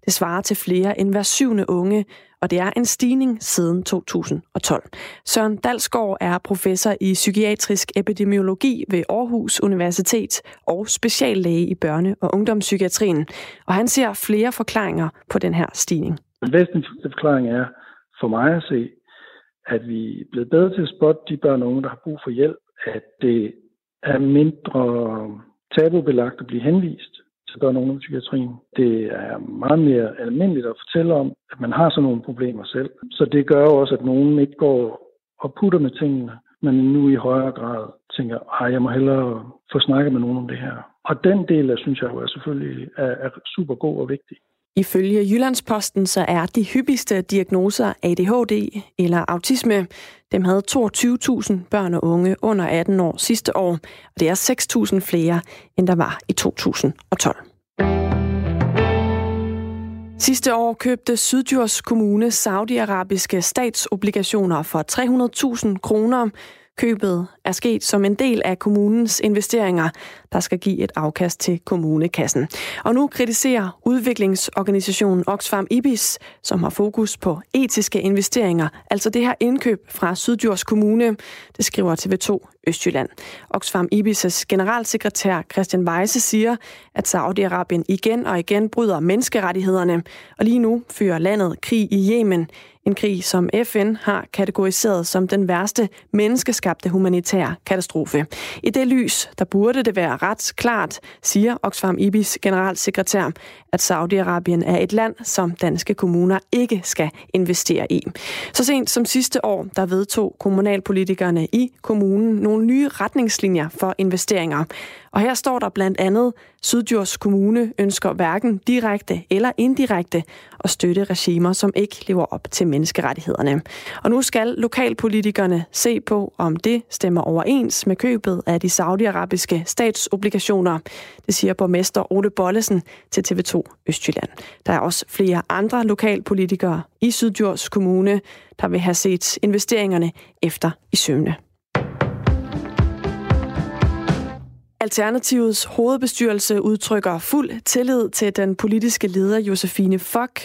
Det svarer til flere end hver syvende unge, og det er en stigning siden 2012. Søren Dalsgaard er professor i psykiatrisk epidemiologi ved Aarhus Universitet og speciallæge i børne- og ungdomspsykiatrien, og han ser flere forklaringer på den her stigning. Den væsentligste forklaring er for mig at se, at vi er blevet bedre til at spotte de børn og unge, der har brug for hjælp, at det er mindre tabubelagt at blive henvist så gør nogen i psykiatrien. Det er meget mere almindeligt at fortælle om, at man har sådan nogle problemer selv. Så det gør også, at nogen ikke går og putter med tingene, men nu i højere grad tænker, at jeg må hellere få snakket med nogen om det her. Og den del, af, synes jeg jo er selvfølgelig er, er super god og vigtig. Ifølge Jyllandsposten så er de hyppigste diagnoser ADHD eller autisme. Dem havde 22.000 børn og unge under 18 år sidste år, og det er 6.000 flere, end der var i 2012. Sidste år købte Syddjurs Kommune saudiarabiske statsobligationer for 300.000 kroner. Købet er sket som en del af kommunens investeringer, der skal give et afkast til kommunekassen. Og nu kritiserer udviklingsorganisationen Oxfam Ibis, som har fokus på etiske investeringer, altså det her indkøb fra Syddjurs Kommune, det skriver TV2 Østjylland. Oxfam Ibis' generalsekretær Christian Weise siger, at Saudi-Arabien igen og igen bryder menneskerettighederne, og lige nu fører landet krig i Yemen, en krig, som FN har kategoriseret som den værste menneskeskabte humanitære katastrofe. I det lys, der burde det være ret klart, siger Oxfam Ibis generalsekretær, at Saudi-Arabien er et land, som danske kommuner ikke skal investere i. Så sent som sidste år, der vedtog kommunalpolitikerne i kommunen nogle nye retningslinjer for investeringer. Og her står der blandt andet, Syddjurs Kommune ønsker hverken direkte eller indirekte at støtte regimer, som ikke lever op til menneskerettighederne. Og nu skal lokalpolitikerne se på, om det stemmer overens med købet af de saudiarabiske statsobligationer. Det siger borgmester Ole Bollesen til TV2 Østjylland. Der er også flere andre lokalpolitikere i Syddjurs Kommune, der vil have set investeringerne efter i søvne. Alternativets hovedbestyrelse udtrykker fuld tillid til den politiske leder Josefine Fock.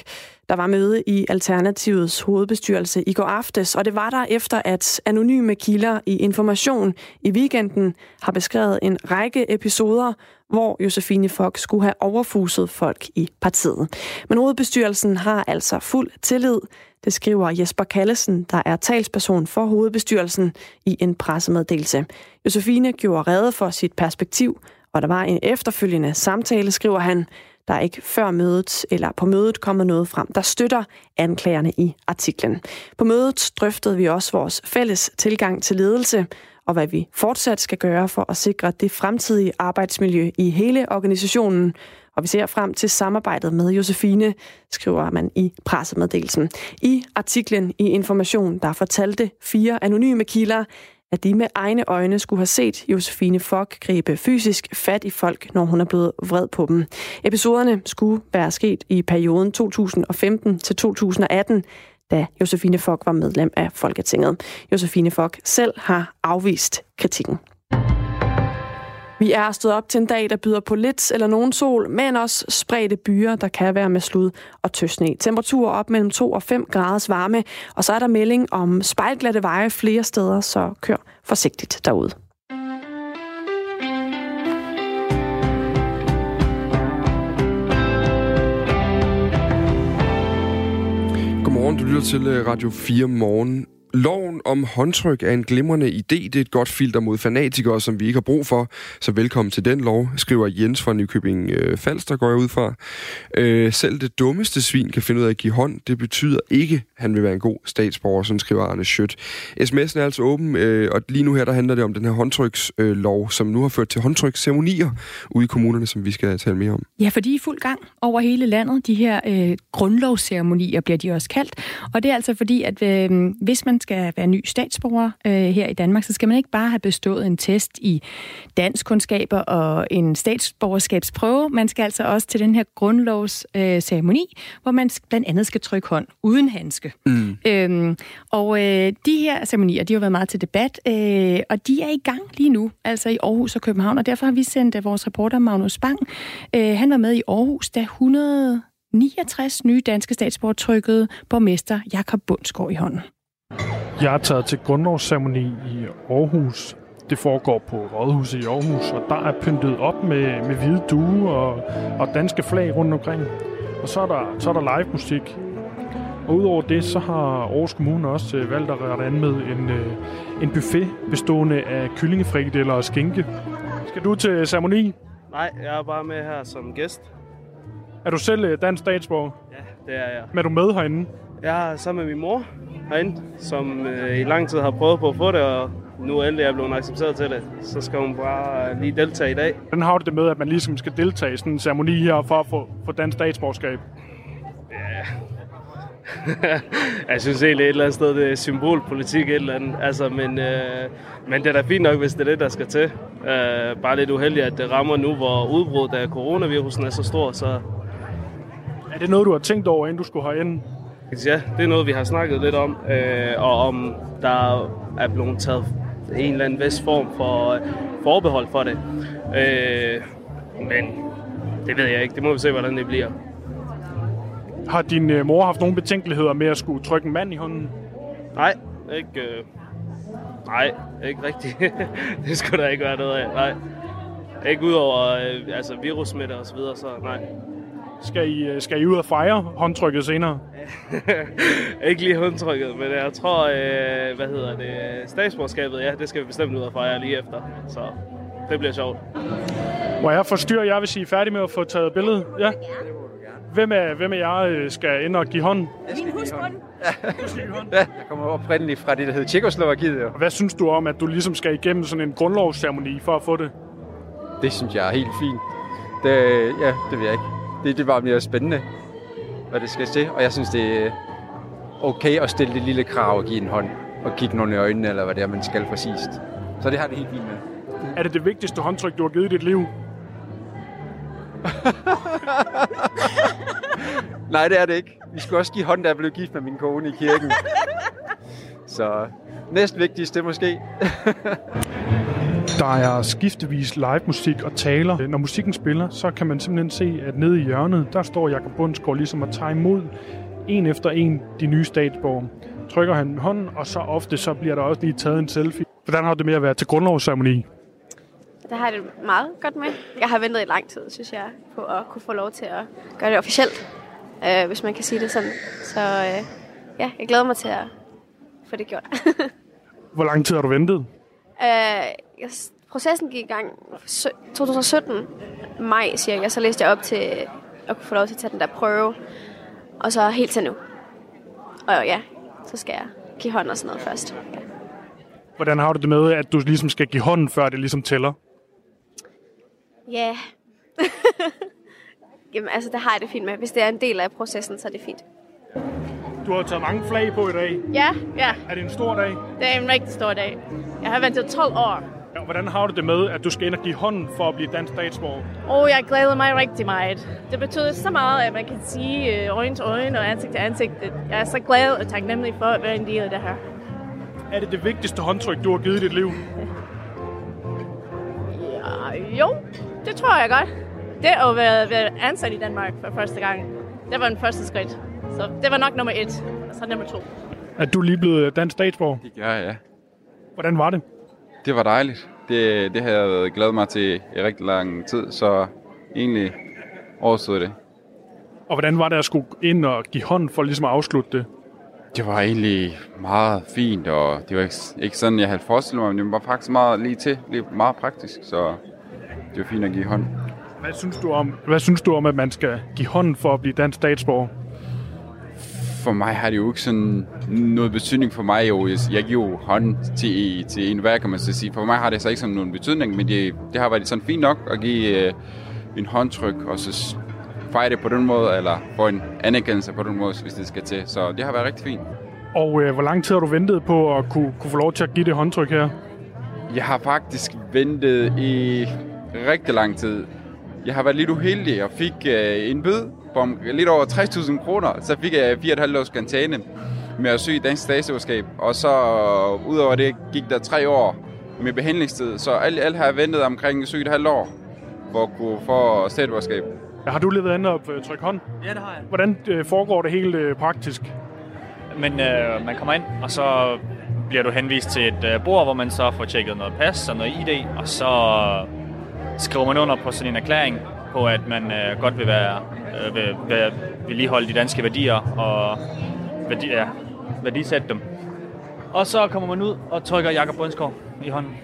Der var møde i Alternativets hovedbestyrelse i går aftes, og det var der efter, at anonyme kilder i Information i weekenden har beskrevet en række episoder, hvor Josefine Fock skulle have overfuset folk i partiet. Men hovedbestyrelsen har altså fuld tillid det skriver Jesper Kallesen, der er talsperson for hovedbestyrelsen i en pressemeddelelse. Josefine gjorde rede for sit perspektiv, og der var en efterfølgende samtale, skriver han, der er ikke før mødet eller på mødet kommet noget frem, der støtter anklagerne i artiklen. På mødet drøftede vi også vores fælles tilgang til ledelse, og hvad vi fortsat skal gøre for at sikre det fremtidige arbejdsmiljø i hele organisationen, og vi ser frem til samarbejdet med Josefine, skriver man i pressemeddelelsen. I artiklen i Information, der fortalte fire anonyme kilder, at de med egne øjne skulle have set Josefine Fock gribe fysisk fat i folk, når hun er blevet vred på dem. Episoderne skulle være sket i perioden 2015 til 2018, da Josefine Fock var medlem af Folketinget. Josefine Fock selv har afvist kritikken. Vi er stået op til en dag, der byder på lidt eller nogen sol, men også spredte byer, der kan være med slud og tøsne. Temperaturer op mellem 2 og 5 graders varme, og så er der melding om spejlglatte veje flere steder, så kør forsigtigt derude. Godmorgen, du lytter til øh, Radio 4 morgen. Loven om håndtryk er en glimrende idé. Det er et godt filter mod fanatikere, som vi ikke har brug for. Så velkommen til den lov, skriver Jens fra Nykøbing øh, Falster, går jeg ud fra. Øh, selv det dummeste svin kan finde ud af at give hånd. Det betyder ikke, han vil være en god statsborger, som skriver Arne Schødt. SMS'en er altså åben, øh, og lige nu her, der handler det om den her håndtrykslov, øh, som nu har ført til håndtryksceremonier ude i kommunerne, som vi skal tale mere om. Ja, for de er i fuld gang over hele landet. De her øh, grundlovsceremonier bliver de også kaldt. Og det er altså fordi, at øh, hvis man skal være ny statsborger øh, her i Danmark, så skal man ikke bare have bestået en test i danskundskaber og en statsborgerskabsprøve. Man skal altså også til den her grundlovsceremoni, øh, hvor man blandt andet skal trykke hånd uden handske. Mm. Øhm, og øh, de her ceremonier, de har været meget til debat, øh, og de er i gang lige nu, altså i Aarhus og København, og derfor har vi sendt øh, vores reporter Magnus Bang. Øh, han var med i Aarhus, da 100 69 nye danske statsborger trykkede borgmester Jakob Bundsgaard i hånden. Jeg er taget til grundlovsceremoni i Aarhus. Det foregår på Rådhuset i Aarhus, og der er pyntet op med, med hvide due og, og danske flag rundt omkring. Og så er der, så er der live musik. Og udover det, så har Aarhus Kommune også øh, valgt at rette an med en, øh, en buffet bestående af kyllingefrikadeller og skinke. Skal du til ceremoni? Nej, jeg er bare med her som gæst. Er du selv øh, dansk statsborger? Ja, det er jeg. Men er du med herinde? Jeg er sammen med min mor herinde, som øh, i lang tid har prøvet på at få det, og nu endelig er blevet accepteret til det. Så skal hun bare lige deltage i dag. Hvordan har du det med, at man ligesom skal deltage i sådan en ceremoni her for at få, få dansk statsborgerskab? Ja. Jeg synes egentlig et eller andet sted, det er symbolpolitik et eller andet. Altså, men, øh, men det er da fint nok, hvis det er det, der skal til. Øh, bare lidt uheldigt, at det rammer nu, hvor udbruddet af coronavirusen er så stor, så... Er det noget, du har tænkt over, inden du skulle herind? Ja, det er noget, vi har snakket lidt om, øh, og om der er blevet taget en eller anden vis form for øh, forbehold for det. Øh, men det ved jeg ikke. Det må vi se, hvordan det bliver. Har din øh, mor haft nogle betænkeligheder med at skulle trykke en mand i hånden? Nej, ikke, øh, nej, ikke rigtigt. det skulle der ikke være noget af, nej. Ikke udover øh, altså virussmitte og så videre, så nej. Skal I, øh, skal I ud og fejre håndtrykket senere? ikke lige håndtrykket, men jeg tror, øh, hvad hedder det, statsborgerskabet, ja, det skal vi bestemt ud og fejre lige efter. Så det bliver sjovt. Må jeg forstyrre jer, hvis I er færdige med at få taget billedet? Ja. Hvem af, hvem af jer øh, skal ind og give hånden? Min husbund. Ja, jeg kommer oprindeligt fra det, der hedder Tjekoslovakiet. Jo. Hvad synes du om, at du ligesom skal igennem sådan en grundlovsceremoni for at få det? Det synes jeg er helt fint. Det, ja, det ved jeg ikke. Det, det var mere spændende, hvad det skal til. Og jeg synes, det er okay at stille det lille krav og give en hånd. Og kigge nogen i øjnene, eller hvad det er, man skal præcist. Så det har det helt fint med. Er det det vigtigste håndtryk, du har givet i dit liv? Nej, det er det ikke. Vi skulle også give hånd, da jeg blev gift med min kone i kirken. Så næst vigtigste måske. Der er skiftevis live musik og taler. Når musikken spiller, så kan man simpelthen se, at nede i hjørnet, der står Jakob Bundsgaard ligesom at tage imod en efter en de nye statsborger. Trykker han hånden, og så ofte så bliver der også lige taget en selfie. Hvordan har det med at være til grundlovsceremoni? Det har jeg det meget godt med. Jeg har ventet i lang tid, synes jeg, på at kunne få lov til at gøre det officielt, øh, hvis man kan sige det sådan. Så øh, ja, jeg glæder mig til at få det gjort. Hvor lang tid har du ventet? øh, processen gik i gang 2017, maj cirka, så læste jeg op til at kunne få lov til at tage den der prøve, og så helt til nu. Og ja, så skal jeg give hånd og sådan noget først. Ja. Hvordan har du det med, at du ligesom skal give hånden, før det ligesom tæller? Ja. Jamen, altså, det har jeg det fint med. Hvis det er en del af processen, så er det fint. Du har taget mange flag på i dag. Ja, ja. Er det en stor dag? Det er en rigtig stor dag. Jeg har ventet 12 år. Ja, hvordan har du det med, at du skal ind og give hånden for at blive dansk statsborger? Og jeg glæder mig rigtig meget. Det betyder så meget, at man kan sige øh, øjne til øjne og ansigt til ansigt. Jeg er så glad og taknemmelig for at være en del af det her. Er det det vigtigste håndtryk, du har givet i dit liv? Ja, jo, det tror jeg godt. Det at være, være ansat i Danmark for første gang, det var den første skridt. Så det var nok nummer et, og så nummer to. Er du lige blevet dansk statsborger? Det gør jeg, ja. Hvordan var det? Det var dejligt. Det, det har jeg glædet mig til i rigtig lang tid, så egentlig overstod det. Og hvordan var det at skulle ind og give hånd for ligesom at afslutte det? Det var egentlig meget fint, og det var ikke, ikke sådan, jeg havde forestillet mig, men det var faktisk meget lige til, lige meget praktisk, så det var fint at give hånd. Hvad synes du om, hvad synes du om at man skal give hånd for at blive dansk statsborger? For mig har det jo ikke sådan noget betydning for mig. Jo. Jeg giver jo hånd til, til en hver, kan man så sige. For mig har det så ikke sådan nogen betydning, men det, det har været sådan fint nok at give øh, en håndtryk, og så fejre det på den måde, eller få en anerkendelse på den måde, hvis det skal til. Så det har været rigtig fint. Og øh, hvor lang tid har du ventet på at kunne, kunne få lov til at give det håndtryk her? Jeg har faktisk ventet i rigtig lang tid. Jeg har været lidt uheldig og fik øh, en bøde på lidt over 60.000 kroner. Så fik jeg 4,5 års karantæne med at søge dansk statsborgerskab. Og så øh, udover det gik der tre år med behandlingstid. Så alt, alt har jeg ventet omkring 7,5 år for at kunne få statsborgerskab. Har du levet andet op trykke hånd? Ja, det har jeg. Hvordan øh, foregår det helt øh, praktisk? Men øh, man kommer ind, og så bliver du henvist til et øh, bord, hvor man så får tjekket noget pas og noget ID, og så skriver man under på sådan en erklæring på, at man øh, godt vil være øh, vil, vil vedligeholde de danske værdier og værdi, ja, værdisætte dem. Og så kommer man ud og trykker Jakob Bundsgaard i hånden.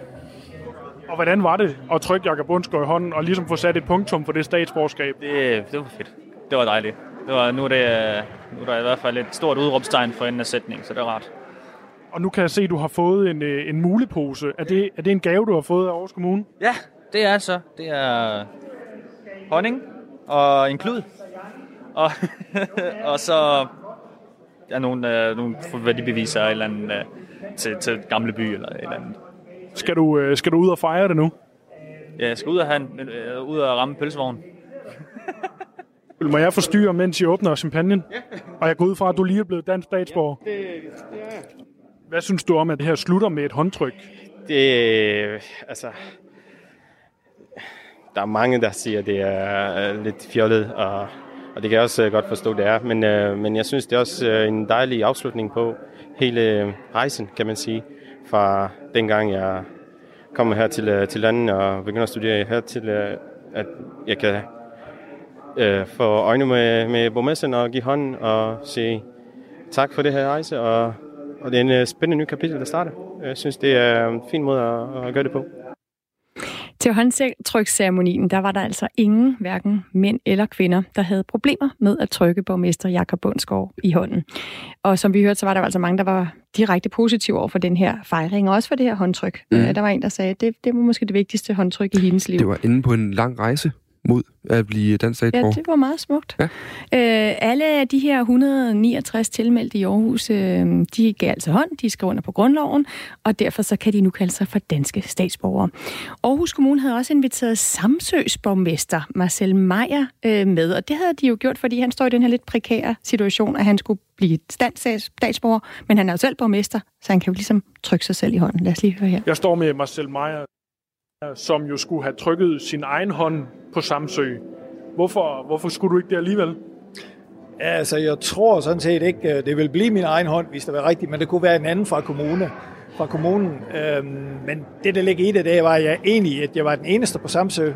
Og hvordan var det at trykke Jakob Bundsgaard i hånden og ligesom få sat et punktum for det statsborgerskab? Det, det var fedt. Det var dejligt. Det var, nu, er det, nu er der i hvert fald et stort udråbstegn for enden af sætningen, så det er rart. Og nu kan jeg se, at du har fået en, øh, en mulepose. Er det, er det en gave, du har fået af Aarhus Kommune? Ja, det er så. Det er honning og en klud. Og, og så er nogle, øh, nogle værdibeviser eller eller andet, øh, til, til Gamle By eller et eller andet. Skal du, øh, skal du ud og fejre det nu? Ja, jeg skal ud og, have en, øh, ud og ramme pølsevognen. Må jeg forstyrre, mens I åbner champagnen? Ja. Og jeg går ud fra, at du lige er blevet dansk statsborger. Ja, det, det er Hvad synes du om, at det her slutter med et håndtryk? Det, altså, der er mange, der siger, at det er øh, lidt fjollet, og, og det kan jeg også øh, godt forstå, det er. Men, øh, men jeg synes, det er også øh, en dejlig afslutning på hele rejsen, kan man sige, fra dengang jeg kom her til, til landet og begynder at studere her til, at jeg kan øh, få øjne med, med borgmesteren og give hånden og sige tak for det her rejse, og, og det er en øh, spændende ny kapitel, der starter. Jeg synes, det er en fin måde at, at gøre det på. Til håndtryksceremonien, der var der altså ingen, hverken mænd eller kvinder, der havde problemer med at trykke borgmester Jakob Bundsgaard i hånden. Og som vi hørte, så var der altså mange, der var direkte positive over for den her fejring, og også for det her håndtryk. Mm. Der var en, der sagde, at det, det var måske det vigtigste håndtryk i hendes liv. Det var inde på en lang rejse mod at blive dansk statsborger. Ja, det var meget smukt. Ja. Øh, alle de her 169 tilmeldte i Aarhus, øh, de gav altså hånd, de skrev under på grundloven, og derfor så kan de nu kalde sig for danske statsborgere. Aarhus Kommune havde også inviteret Samsøs borgmester Marcel Meyer øh, med, og det havde de jo gjort, fordi han står i den her lidt prekære situation, at han skulle blive dansk statsborger, men han er jo selv borgmester, så han kan jo ligesom trykke sig selv i hånden. Lad os lige høre her. Jeg står med Marcel Meyer, som jo skulle have trykket sin egen hånd på Samsø. Hvorfor, hvorfor skulle du ikke det alligevel? Ja, altså, jeg tror sådan set ikke, øh, det vil blive min egen hånd, hvis det var rigtigt, men det kunne være en anden fra kommune fra kommunen. Øhm, men det, der ligger i det, det var, at jeg enig, at jeg var den eneste på Samsø.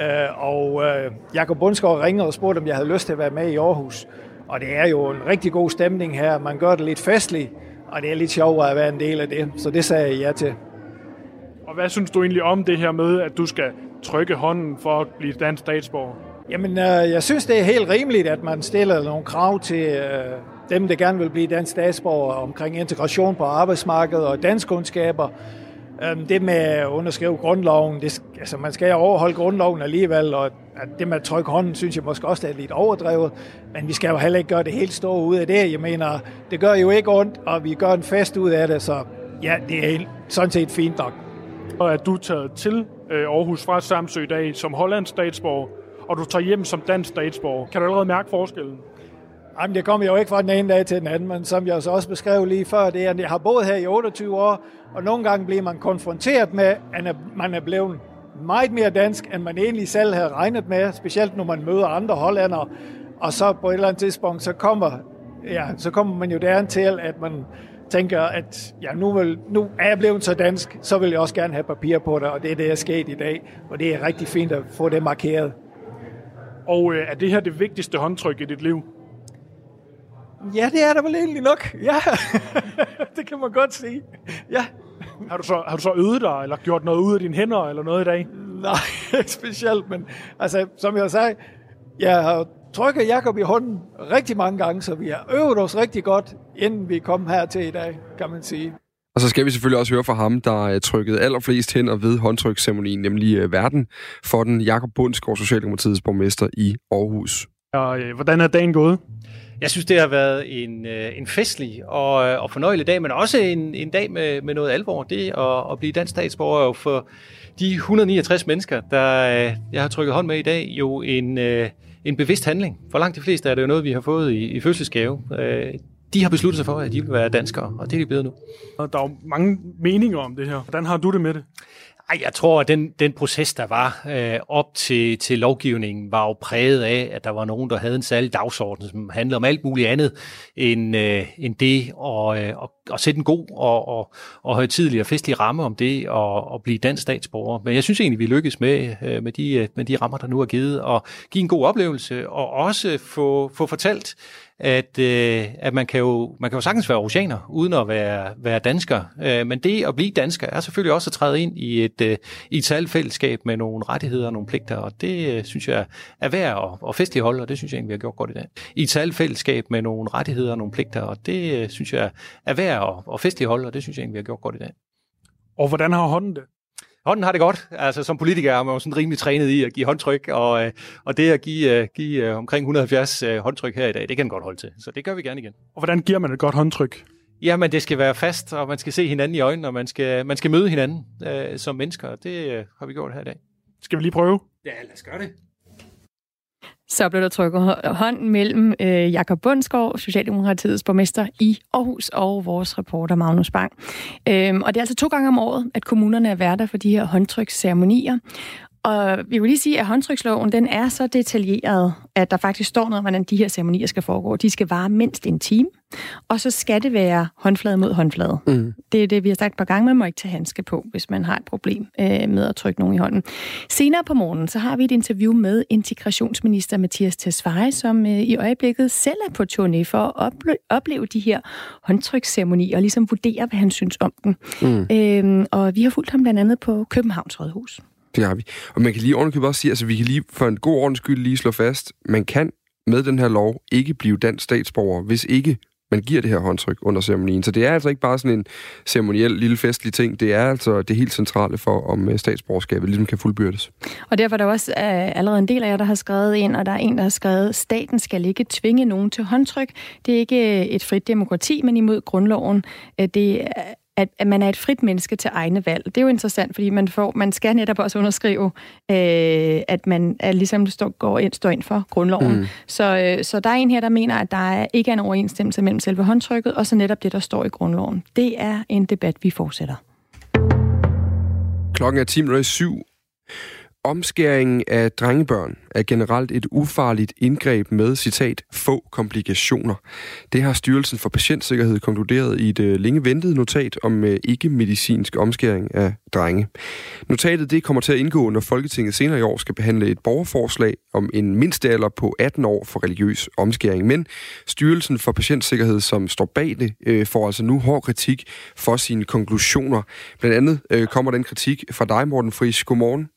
Øh, og øh, Jakob Bundsgaard ringede og spurgte, om jeg havde lyst til at være med i Aarhus. Og det er jo en rigtig god stemning her. Man gør det lidt festligt, og det er lidt sjovt at være en del af det. Så det sagde jeg ja til. Og hvad synes du egentlig om det her med, at du skal trykke hånden for at blive dansk statsborger? Jamen, øh, jeg synes, det er helt rimeligt, at man stiller nogle krav til øh, dem, der gerne vil blive dansk statsborger omkring integration på arbejdsmarkedet og danskkundskaber. Øh, det med at underskrive grundloven, det, altså man skal overholde grundloven alligevel, og at det med at trykke hånden, synes jeg måske også er lidt overdrevet. Men vi skal jo heller ikke gøre det helt store ud af det. Jeg mener, det gør jo ikke ondt, og vi gør en fest ud af det, så ja, det er sådan set fint nok og at du er taget til øh, Aarhus fra Samsø i dag som hollandsk statsborger, og du tager hjem som dansk statsborger. Kan du allerede mærke forskellen? Jamen, det kommer jo ikke fra den ene dag til den anden, men som jeg så også beskrev lige før, det er, at jeg har boet her i 28 år, og nogle gange bliver man konfronteret med, at man er blevet meget mere dansk, end man egentlig selv havde regnet med, specielt når man møder andre hollandere, og så på et eller andet tidspunkt, så kommer, ja, så kommer man jo derhen til, at man tænker, at ja, nu, vil, nu er jeg blevet så dansk, så vil jeg også gerne have papir på det, og det er det, der er sket i dag. Og det er rigtig fint at få det markeret. Og øh, er det her det vigtigste håndtryk i dit liv? Ja, det er der vel egentlig nok. Ja, det kan man godt sige. Ja. Har du, så, har du så øvet dig, eller gjort noget ud af dine hænder, eller noget i dag? Nej, ikke specielt, men altså, som jeg sagde, jeg har trykket Jakob i hånden rigtig mange gange, så vi har øvet os rigtig godt, inden vi kom her til i dag, kan man sige. Og så skal vi selvfølgelig også høre fra ham, der er trykket allerflest hænder ved håndtryksceremonien, nemlig uh, verden for den Jakob Bundsgaard, Socialdemokratiets borgmester i Aarhus. Og øh, hvordan er dagen gået? Jeg synes, det har været en, øh, en festlig og, og fornøjelig dag, men også en, en dag med, med noget alvor. Det at, at blive dansk statsborger for de 169 mennesker, der jeg har trykket hånd med i dag, jo en, en bevidst handling. For langt de fleste er det jo noget, vi har fået i, i fødselsgave. Øh, de har besluttet sig for, at de vil være danskere, og det er de blevet nu. Og der er jo mange meninger om det her. Hvordan har du det med det? Ej, jeg tror, at den, den proces, der var øh, op til, til lovgivningen, var jo præget af, at der var nogen, der havde en særlig dagsorden, som handlede om alt muligt andet end, øh, end det og, øh, og, og sætte en god og, og, og højtidlig og festlig ramme om det og, og blive dansk statsborger. Men jeg synes egentlig, vi lykkes med, øh, med, de, øh, med de rammer, der nu er givet, og give en god oplevelse og også få, få fortalt, at, øh, at man, kan jo, man kan jo sagtens være oceaner, uden at være, være dansker. Øh, men det at blive dansker er selvfølgelig også at træde ind i et, øh, i et særligt fællesskab med nogle rettigheder og nogle pligter, og det øh, synes jeg er værd at, at festligholde, og det synes jeg egentlig, vi har gjort godt i dag. I et særligt fællesskab med nogle rettigheder og nogle pligter, og det øh, synes jeg er værd at, at festligholde, og det synes jeg egentlig, vi har gjort godt i dag. Og hvordan har hånden det? Hånden har det godt. Altså som politiker er man jo sådan rimelig trænet i at give håndtryk, og, øh, og det at give, øh, give øh, omkring 170 håndtryk her i dag, det kan den godt holde til. Så det gør vi gerne igen. Og hvordan giver man et godt håndtryk? Jamen, det skal være fast, og man skal se hinanden i øjnene, og man skal, man skal møde hinanden øh, som mennesker, det øh, har vi gjort her i dag. Skal vi lige prøve? Ja, lad os gøre det. Så blev der trykket hånd mellem øh, Jakob Bundsgaard, Socialdemokratiets borgmester i Aarhus, og vores reporter Magnus Bang. Øhm, og det er altså to gange om året, at kommunerne er værter for de her håndtryksceremonier. Og vi vil lige sige, at håndtryksloven den er så detaljeret, at der faktisk står noget om, hvordan de her ceremonier skal foregå. De skal vare mindst en time, og så skal det være håndflade mod håndflade. Mm. Det er det, vi har sagt et par gange. Man må ikke tage handske på, hvis man har et problem øh, med at trykke nogen i hånden. Senere på morgenen, så har vi et interview med integrationsminister Mathias Tesfaye, som øh, i øjeblikket selv er på turné for at ople- opleve de her håndtryksceremonier, og ligesom vurdere, hvad han synes om den. Mm. Øh, og vi har fulgt ham blandt andet på Københavns Rådhus. Det har vi. Og man kan lige ordentligt også sige, altså vi kan lige for en god ordens skyld lige slå fast, man kan med den her lov ikke blive dansk statsborger, hvis ikke man giver det her håndtryk under ceremonien. Så det er altså ikke bare sådan en ceremoniel lille festlig ting. Det er altså det helt centrale for, om øh, statsborgerskabet ligesom kan fuldbyrdes. Og derfor er der også uh, allerede en del af jer, der har skrevet ind, og der er en, der har skrevet, staten skal ikke tvinge nogen til håndtryk. Det er ikke øh, et frit demokrati, men imod grundloven. Det at, at man er et frit menneske til egne valg. Det er jo interessant, fordi man, får, man skal netop også underskrive, øh, at man er, ligesom står, går ind, står ind for grundloven. Mm. Så, øh, så der er en her, der mener, at der er, ikke er en overensstemmelse mellem selve håndtrykket, og så netop det, der står i grundloven. Det er en debat, vi fortsætter. Klokken er 10.07. Omskæringen af drengebørn er generelt et ufarligt indgreb med, citat, få komplikationer. Det har Styrelsen for Patientsikkerhed konkluderet i et øh, længe ventet notat om øh, ikke-medicinsk omskæring af drenge. Notatet det kommer til at indgå, når Folketinget senere i år skal behandle et borgerforslag om en mindstealder på 18 år for religiøs omskæring. Men Styrelsen for Patientsikkerhed, som står bag det, øh, får altså nu hård kritik for sine konklusioner. Blandt andet kommer den kritik fra dig, Morten Friis. Godmorgen.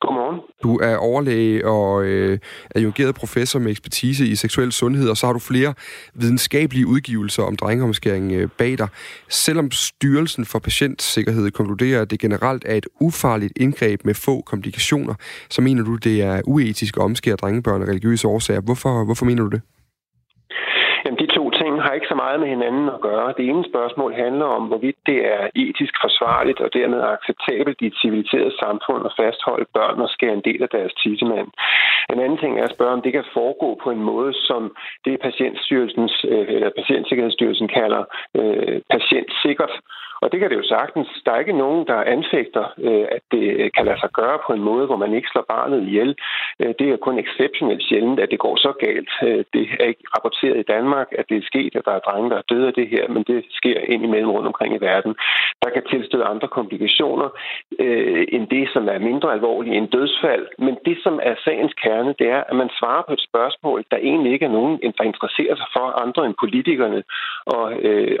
Godmorgen. Du er overlæge og øh, adjungeret professor med ekspertise i seksuel sundhed, og så har du flere videnskabelige udgivelser om drengeomskæring øh, bag dig. Selvom Styrelsen for Patientsikkerhed konkluderer, at det generelt er et ufarligt indgreb med få komplikationer, så mener du, det er uetisk at omskære drengebørn af religiøse årsager. Hvorfor, hvorfor mener du det? Har ikke så meget med hinanden at gøre. Det ene spørgsmål handler om, hvorvidt det er etisk forsvarligt og dermed acceptabelt i et civiliseret samfund at fastholde børn og skære en del af deres tissemand. En anden ting er at spørge, om det kan foregå på en måde, som det Patientstyrelsens, øh, eller Patientsikkerhedsstyrelsen kalder øh, patientsikkert. Og det kan det jo sagtens. Der er ikke nogen, der anfægter, øh, at det øh, kan lade sig gøre på en måde, hvor man ikke slår barnet ihjel. Øh, det er kun exceptionelt sjældent, at det går så galt. Det er ikke rapporteret i Danmark, at det er sket, at der er drenge, der er døde af det her, men det sker indimellem rundt omkring i verden. Der kan tilstøde andre komplikationer end det, som er mindre alvorlige end dødsfald. Men det, som er sagens kerne, det er, at man svarer på et spørgsmål, der egentlig ikke er nogen, der interesserer sig for andre end politikerne og,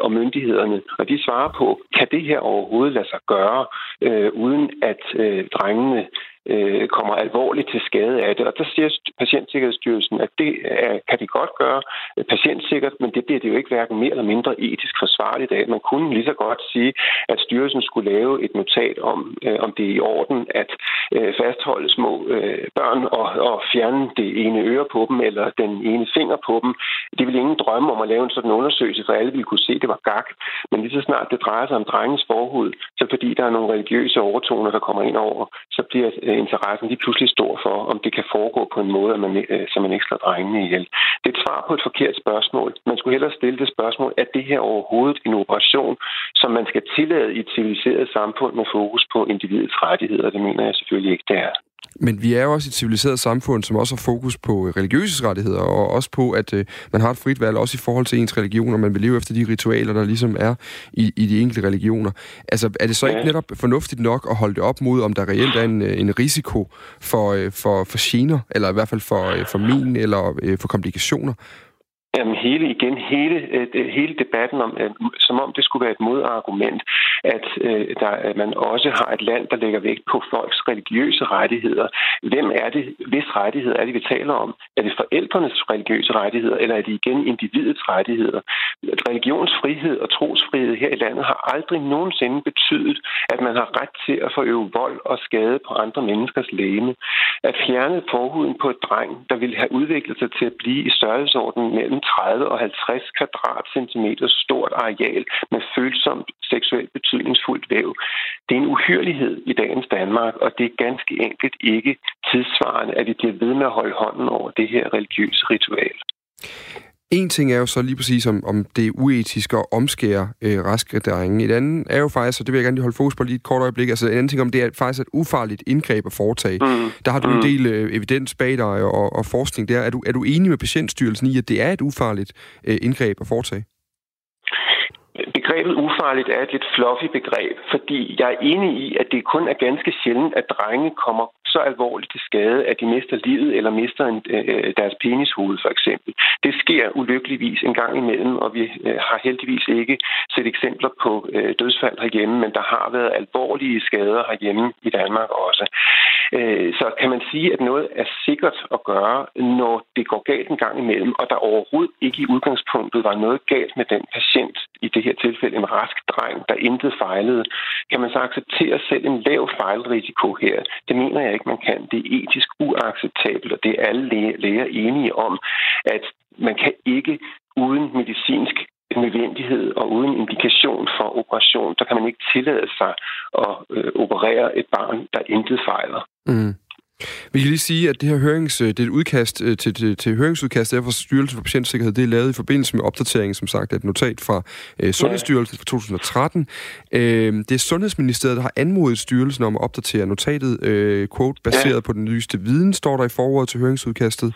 og myndighederne. Og de svarer på, kan det her overhovedet lade sig gøre, øh, uden at øh, drengene øh, kommer alvorligt til skade af det. Og der siger Patientsikkerhedsstyrelsen, at det er, kan de godt gøre øh, patientsikkert, men det bliver det jo ikke hverken mere eller mindre etisk forsvarligt af. Man kunne lige så godt sige, at styrelsen skulle lave et notat om, øh, om det er i orden at øh, fastholde små øh, børn og, og fjerne det ene øre på dem eller den ene finger på dem. Det vil ingen drømme om at lave en sådan undersøgelse, for alle ville kunne se, at det var gak. Men lige så snart det drejer sig om drengens forhud, så fordi der er nogle religiøse overtoner, der kommer ind over, så bliver interessen lige pludselig stor for, om det kan foregå på en måde, at man, øh, så man ikke slår drengene ihjel. Det er et svar på et forkert spørgsmål. Man skulle hellere stille det spørgsmål, at det her overhovedet en operation, som man skal tillade i et civiliseret samfund med fokus på individets rettigheder? Det mener jeg selvfølgelig ikke, det er. Men vi er jo også et civiliseret samfund, som også har fokus på religiøse rettigheder, og også på, at øh, man har et frit valg, også i forhold til ens religion, og man vil leve efter de ritualer, der ligesom er i, i de enkelte religioner. Altså, er det så ikke netop fornuftigt nok at holde det op mod, om der reelt er en, en risiko for, øh, for, for gener, eller i hvert fald for, øh, for min, eller øh, for komplikationer? Jamen hele igen, hele, øh, hele debatten om, øh, som om det skulle være et modargument, at, øh, der, at man også har et land, der lægger vægt på folks religiøse rettigheder. Hvem er det, hvis rettigheder er det, vi taler om? Er det forældrenes religiøse rettigheder, eller er det igen individets rettigheder? Religionsfrihed og trosfrihed her i landet har aldrig nogensinde betydet, at man har ret til at forøve vold og skade på andre menneskers læme. At fjerne forhuden på et dreng, der ville have udviklet sig til at blive i størrelsesordenen mellem 30 og 50 kvadratcentimeter stort areal med følsomt seksuel betydning, betydningsfuldt væv. Det er en uhyrelighed i dagens Danmark, og det er ganske enkelt ikke tidsvarende, at vi bliver ved med at holde hånden over det her religiøse ritual. En ting er jo så lige præcis, om, om det er uetisk at omskære øh, raske drenge. Et andet er jo faktisk, og det vil jeg gerne lige holde fokus på lige et kort øjeblik, altså en anden ting om, det er faktisk et ufarligt indgreb at foretage. Mm. Der har du en mm. del øh, evidens bag dig og, og forskning der. Er du, er du enig med Patientstyrelsen i, at det er et ufarligt øh, indgreb at foretage? Begrebet ufarligt er et lidt fluffy begreb, fordi jeg er enig i, at det kun er ganske sjældent, at drenge kommer så alvorligt til skade, at de mister livet eller mister en, øh, deres penishoved for eksempel. Det sker ulykkeligvis en gang imellem, og vi øh, har heldigvis ikke set eksempler på øh, dødsfald herhjemme, men der har været alvorlige skader herhjemme i Danmark også. Øh, så kan man sige, at noget er sikkert at gøre, når det går galt en gang imellem, og der overhovedet ikke i udgangspunktet var noget galt med den patient, i det her tilfælde en rask dreng, der intet fejlede. Kan man så acceptere selv en lav fejlrisiko her? Det mener jeg ikke, man kan. Det er etisk uacceptabelt, og det er alle læger enige om, at man kan ikke uden medicinsk nødvendighed og uden indikation for operation, så kan man ikke tillade sig at øh, operere et barn, der intet fejler. Mm. Vi kan lige sige, at det her hørings, øh, det er et udkast øh, til, til, til høringsudkast fra Styrelsen for Patientsikkerhed. Det er lavet i forbindelse med opdateringen, som sagt, af et notat fra øh, Sundhedsstyrelsen fra 2013. Øh, det er Sundhedsministeriet, der har anmodet styrelsen om at opdatere notatet, øh, quote, baseret på den nyeste viden, står der i forordet til høringsudkastet.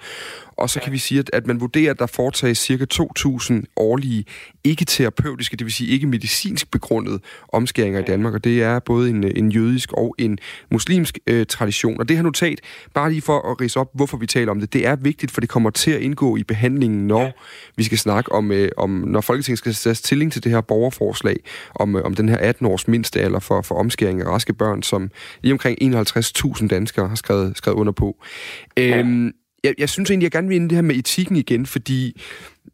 Og så kan vi sige, at, at man vurderer, at der foretages cirka 2.000 årlige ikke-terapeutiske, det vil sige ikke medicinsk begrundet omskæringer i Danmark, og det er både en, en jødisk og en muslimsk øh, tradition. Og det her notat, bare lige for at rise op, hvorfor vi taler om det, det er vigtigt, for det kommer til at indgå i behandlingen, når vi skal snakke om, øh, om når Folketinget skal tage stilling til det her borgerforslag, om, øh, om den her 18-års mindste alder for, for omskæring af raske børn, som lige omkring 51.000 danskere har skrevet, skrevet under på. Øhm, jeg, jeg synes egentlig, jeg gerne vil ind det her med etikken igen, fordi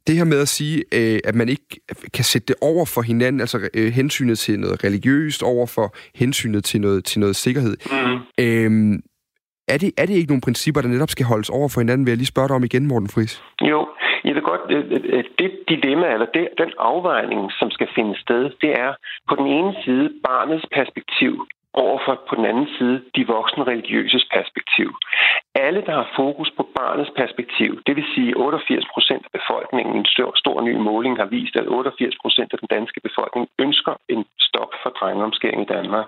det her med at sige, øh, at man ikke kan sætte det over for hinanden, altså øh, hensynet til noget religiøst, over for hensynet til noget, til noget sikkerhed. Mm. Øhm, er, det, er det ikke nogle principper, der netop skal holdes over for hinanden? Vil jeg lige spørge dig om igen, Morten Friis? Jo, jeg vil godt... Øh, øh, det dilemma, eller det, den afvejning, som skal finde sted, det er på den ene side barnets perspektiv overfor på den anden side de voksne religiøses perspektiv. Alle, der har fokus på barnets perspektiv, det vil sige 88 procent af befolkningen, en stor, stor ny måling har vist, at 88 procent af den danske befolkning ønsker en stop for drengeomskæring i Danmark.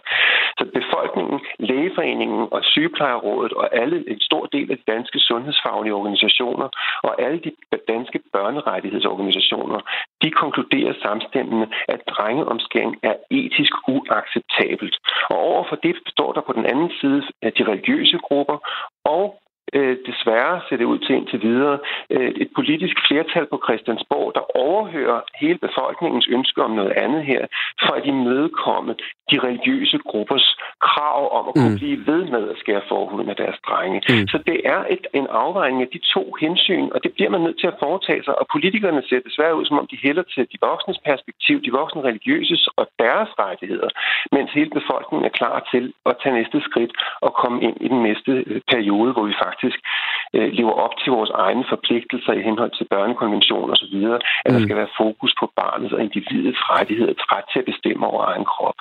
Så befolkningen, lægeforeningen og sygeplejerådet og alle, en stor del af de danske sundhedsfaglige organisationer og alle de danske børnerettighedsorganisationer, de konkluderer samstemmende, at drengeomskæring er etisk uacceptabelt. Og overfor det står der på den anden side de religiøse grupper og øh, desværre ser det ud til indtil videre, øh, et politisk flertal på Christiansborg, der overhører hele befolkningens ønske om noget andet her, for at imødekomme de religiøse gruppers krav om at kunne mm. blive ved med at skære forhuden af deres drenge. Mm. Så det er et, en afvejning af de to hensyn, og det bliver man nødt til at foretage sig, og politikerne ser desværre ud, som om de hælder til de voksnes perspektiv, de voksne religiøses og deres rettigheder, mens hele befolkningen er klar til at tage næste skridt og komme ind i den næste øh, periode, hvor vi faktisk øh, lever op til vores egne forpligtelser i henhold til børnekonvention og så videre, at mm. der skal være fokus på barnets og individets rettigheder, ret til at bestemme over egen krop.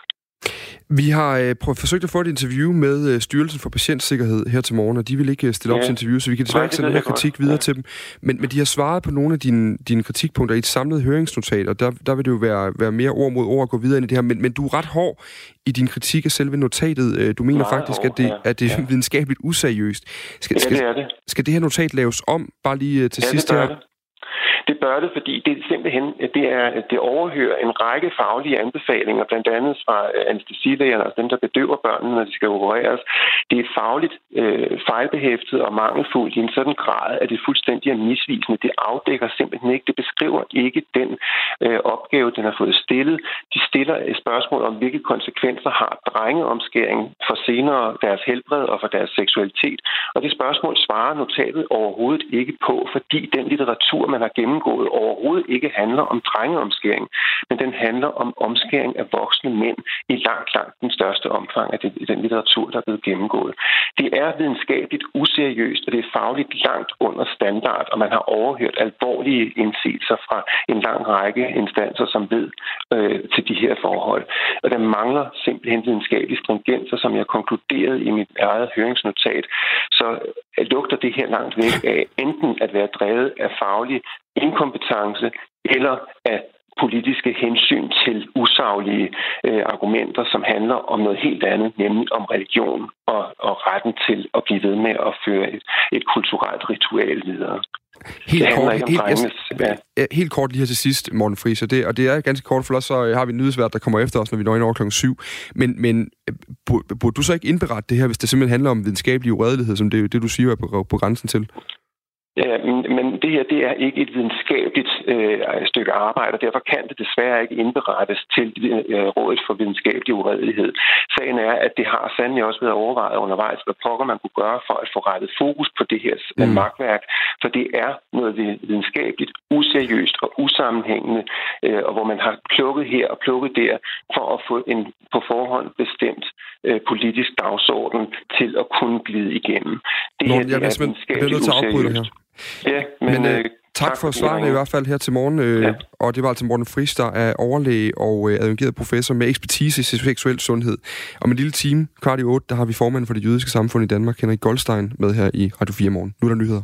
Vi har øh, prøvet, forsøgt at få et interview med øh, Styrelsen for Patientsikkerhed her til morgen, og de vil ikke øh, stille op ja. til interview, så vi kan desværre ikke sende den her kritik videre ja. til dem. Men, men de har svaret på nogle af dine, dine kritikpunkter i et samlet høringsnotat, og der, der vil det jo være, være mere ord mod ord at gå videre ind i det her. Men, men du er ret hård i din kritik af selve notatet. Øh, du mener Meget faktisk, hård, at det, ja. at det er ja. videnskabeligt useriøst. Skal, ja, det er det. Skal det her notat laves om, bare lige til ja, sidst det her? Det. Det bør det, fordi det er simpelthen det, er, det overhører en række faglige anbefalinger, blandt andet fra øh, anestesilægerne, altså dem, der bedøver børnene, når de skal opereres. Det er fagligt øh, fejlbehæftet og mangelfuldt i en sådan grad, at det fuldstændig er misvisende. Det afdækker simpelthen ikke, det beskriver ikke den øh, opgave, den har fået stillet. De stiller et spørgsmål om, hvilke konsekvenser har drengeomskæring for senere deres helbred og for deres seksualitet. Og det spørgsmål svarer notatet overhovedet ikke på, fordi den litteratur, man har gennem gennemgået, overhovedet ikke handler om drengeomskæring, men den handler om omskæring af voksne mænd i langt, langt den største omfang af den litteratur, der er blevet gennemgået. Det er videnskabeligt useriøst, og det er fagligt langt under standard, og man har overhørt alvorlige indsigelser fra en lang række instanser, som ved øh, til de her forhold. Og der mangler simpelthen videnskabelige stringenser, som jeg konkluderede i mit eget høringsnotat. Så lugter det her langt væk af enten at være drevet af faglig inkompetence eller af politiske hensyn til usaglige øh, argumenter, som handler om noget helt andet, nemlig om religion og, og retten til at blive ved med at føre et, et kulturelt ritual videre. Helt kort, helt, jeg, ja. helt kort lige her til sidst, Morten Friis, og det, og det er ganske kort, for så har vi en nyhedsvært, der kommer efter os, når vi når ind over klokken 7. Men, men øh, burde du så ikke indberette det her, hvis det simpelthen handler om videnskabelig uredelighed, som det, det du siger er på, på grænsen til? Ja, men det her det er ikke et videnskabeligt øh, stykke arbejde, og derfor kan det desværre ikke indberettes til øh, Rådet for Videnskabelig Uredelighed. Sagen er, at det har sandelig også været overvejet undervejs, hvad pokker man kunne gøre for at få rettet fokus på det her mm. magtværk, for det er noget videnskabeligt useriøst og usammenhængende, øh, og hvor man har plukket her og plukket der for at få en på forhånd bestemt øh, politisk dagsorden til at kunne glide igennem. Det Nå, her det er videnskabeligt useriøst. Ja, men... men øh, Tak, tak for svarene i hvert fald her til morgen. Øh, ja. Og det var altså Morten Friis, der er overlæge og øh, adjungeret professor med ekspertise i seksuel sundhed. Og med en lille time, kvart i otte, der har vi formanden for det jødiske samfund i Danmark, Henrik Goldstein, med her i Radio 4 morgen. Nu er der nyheder.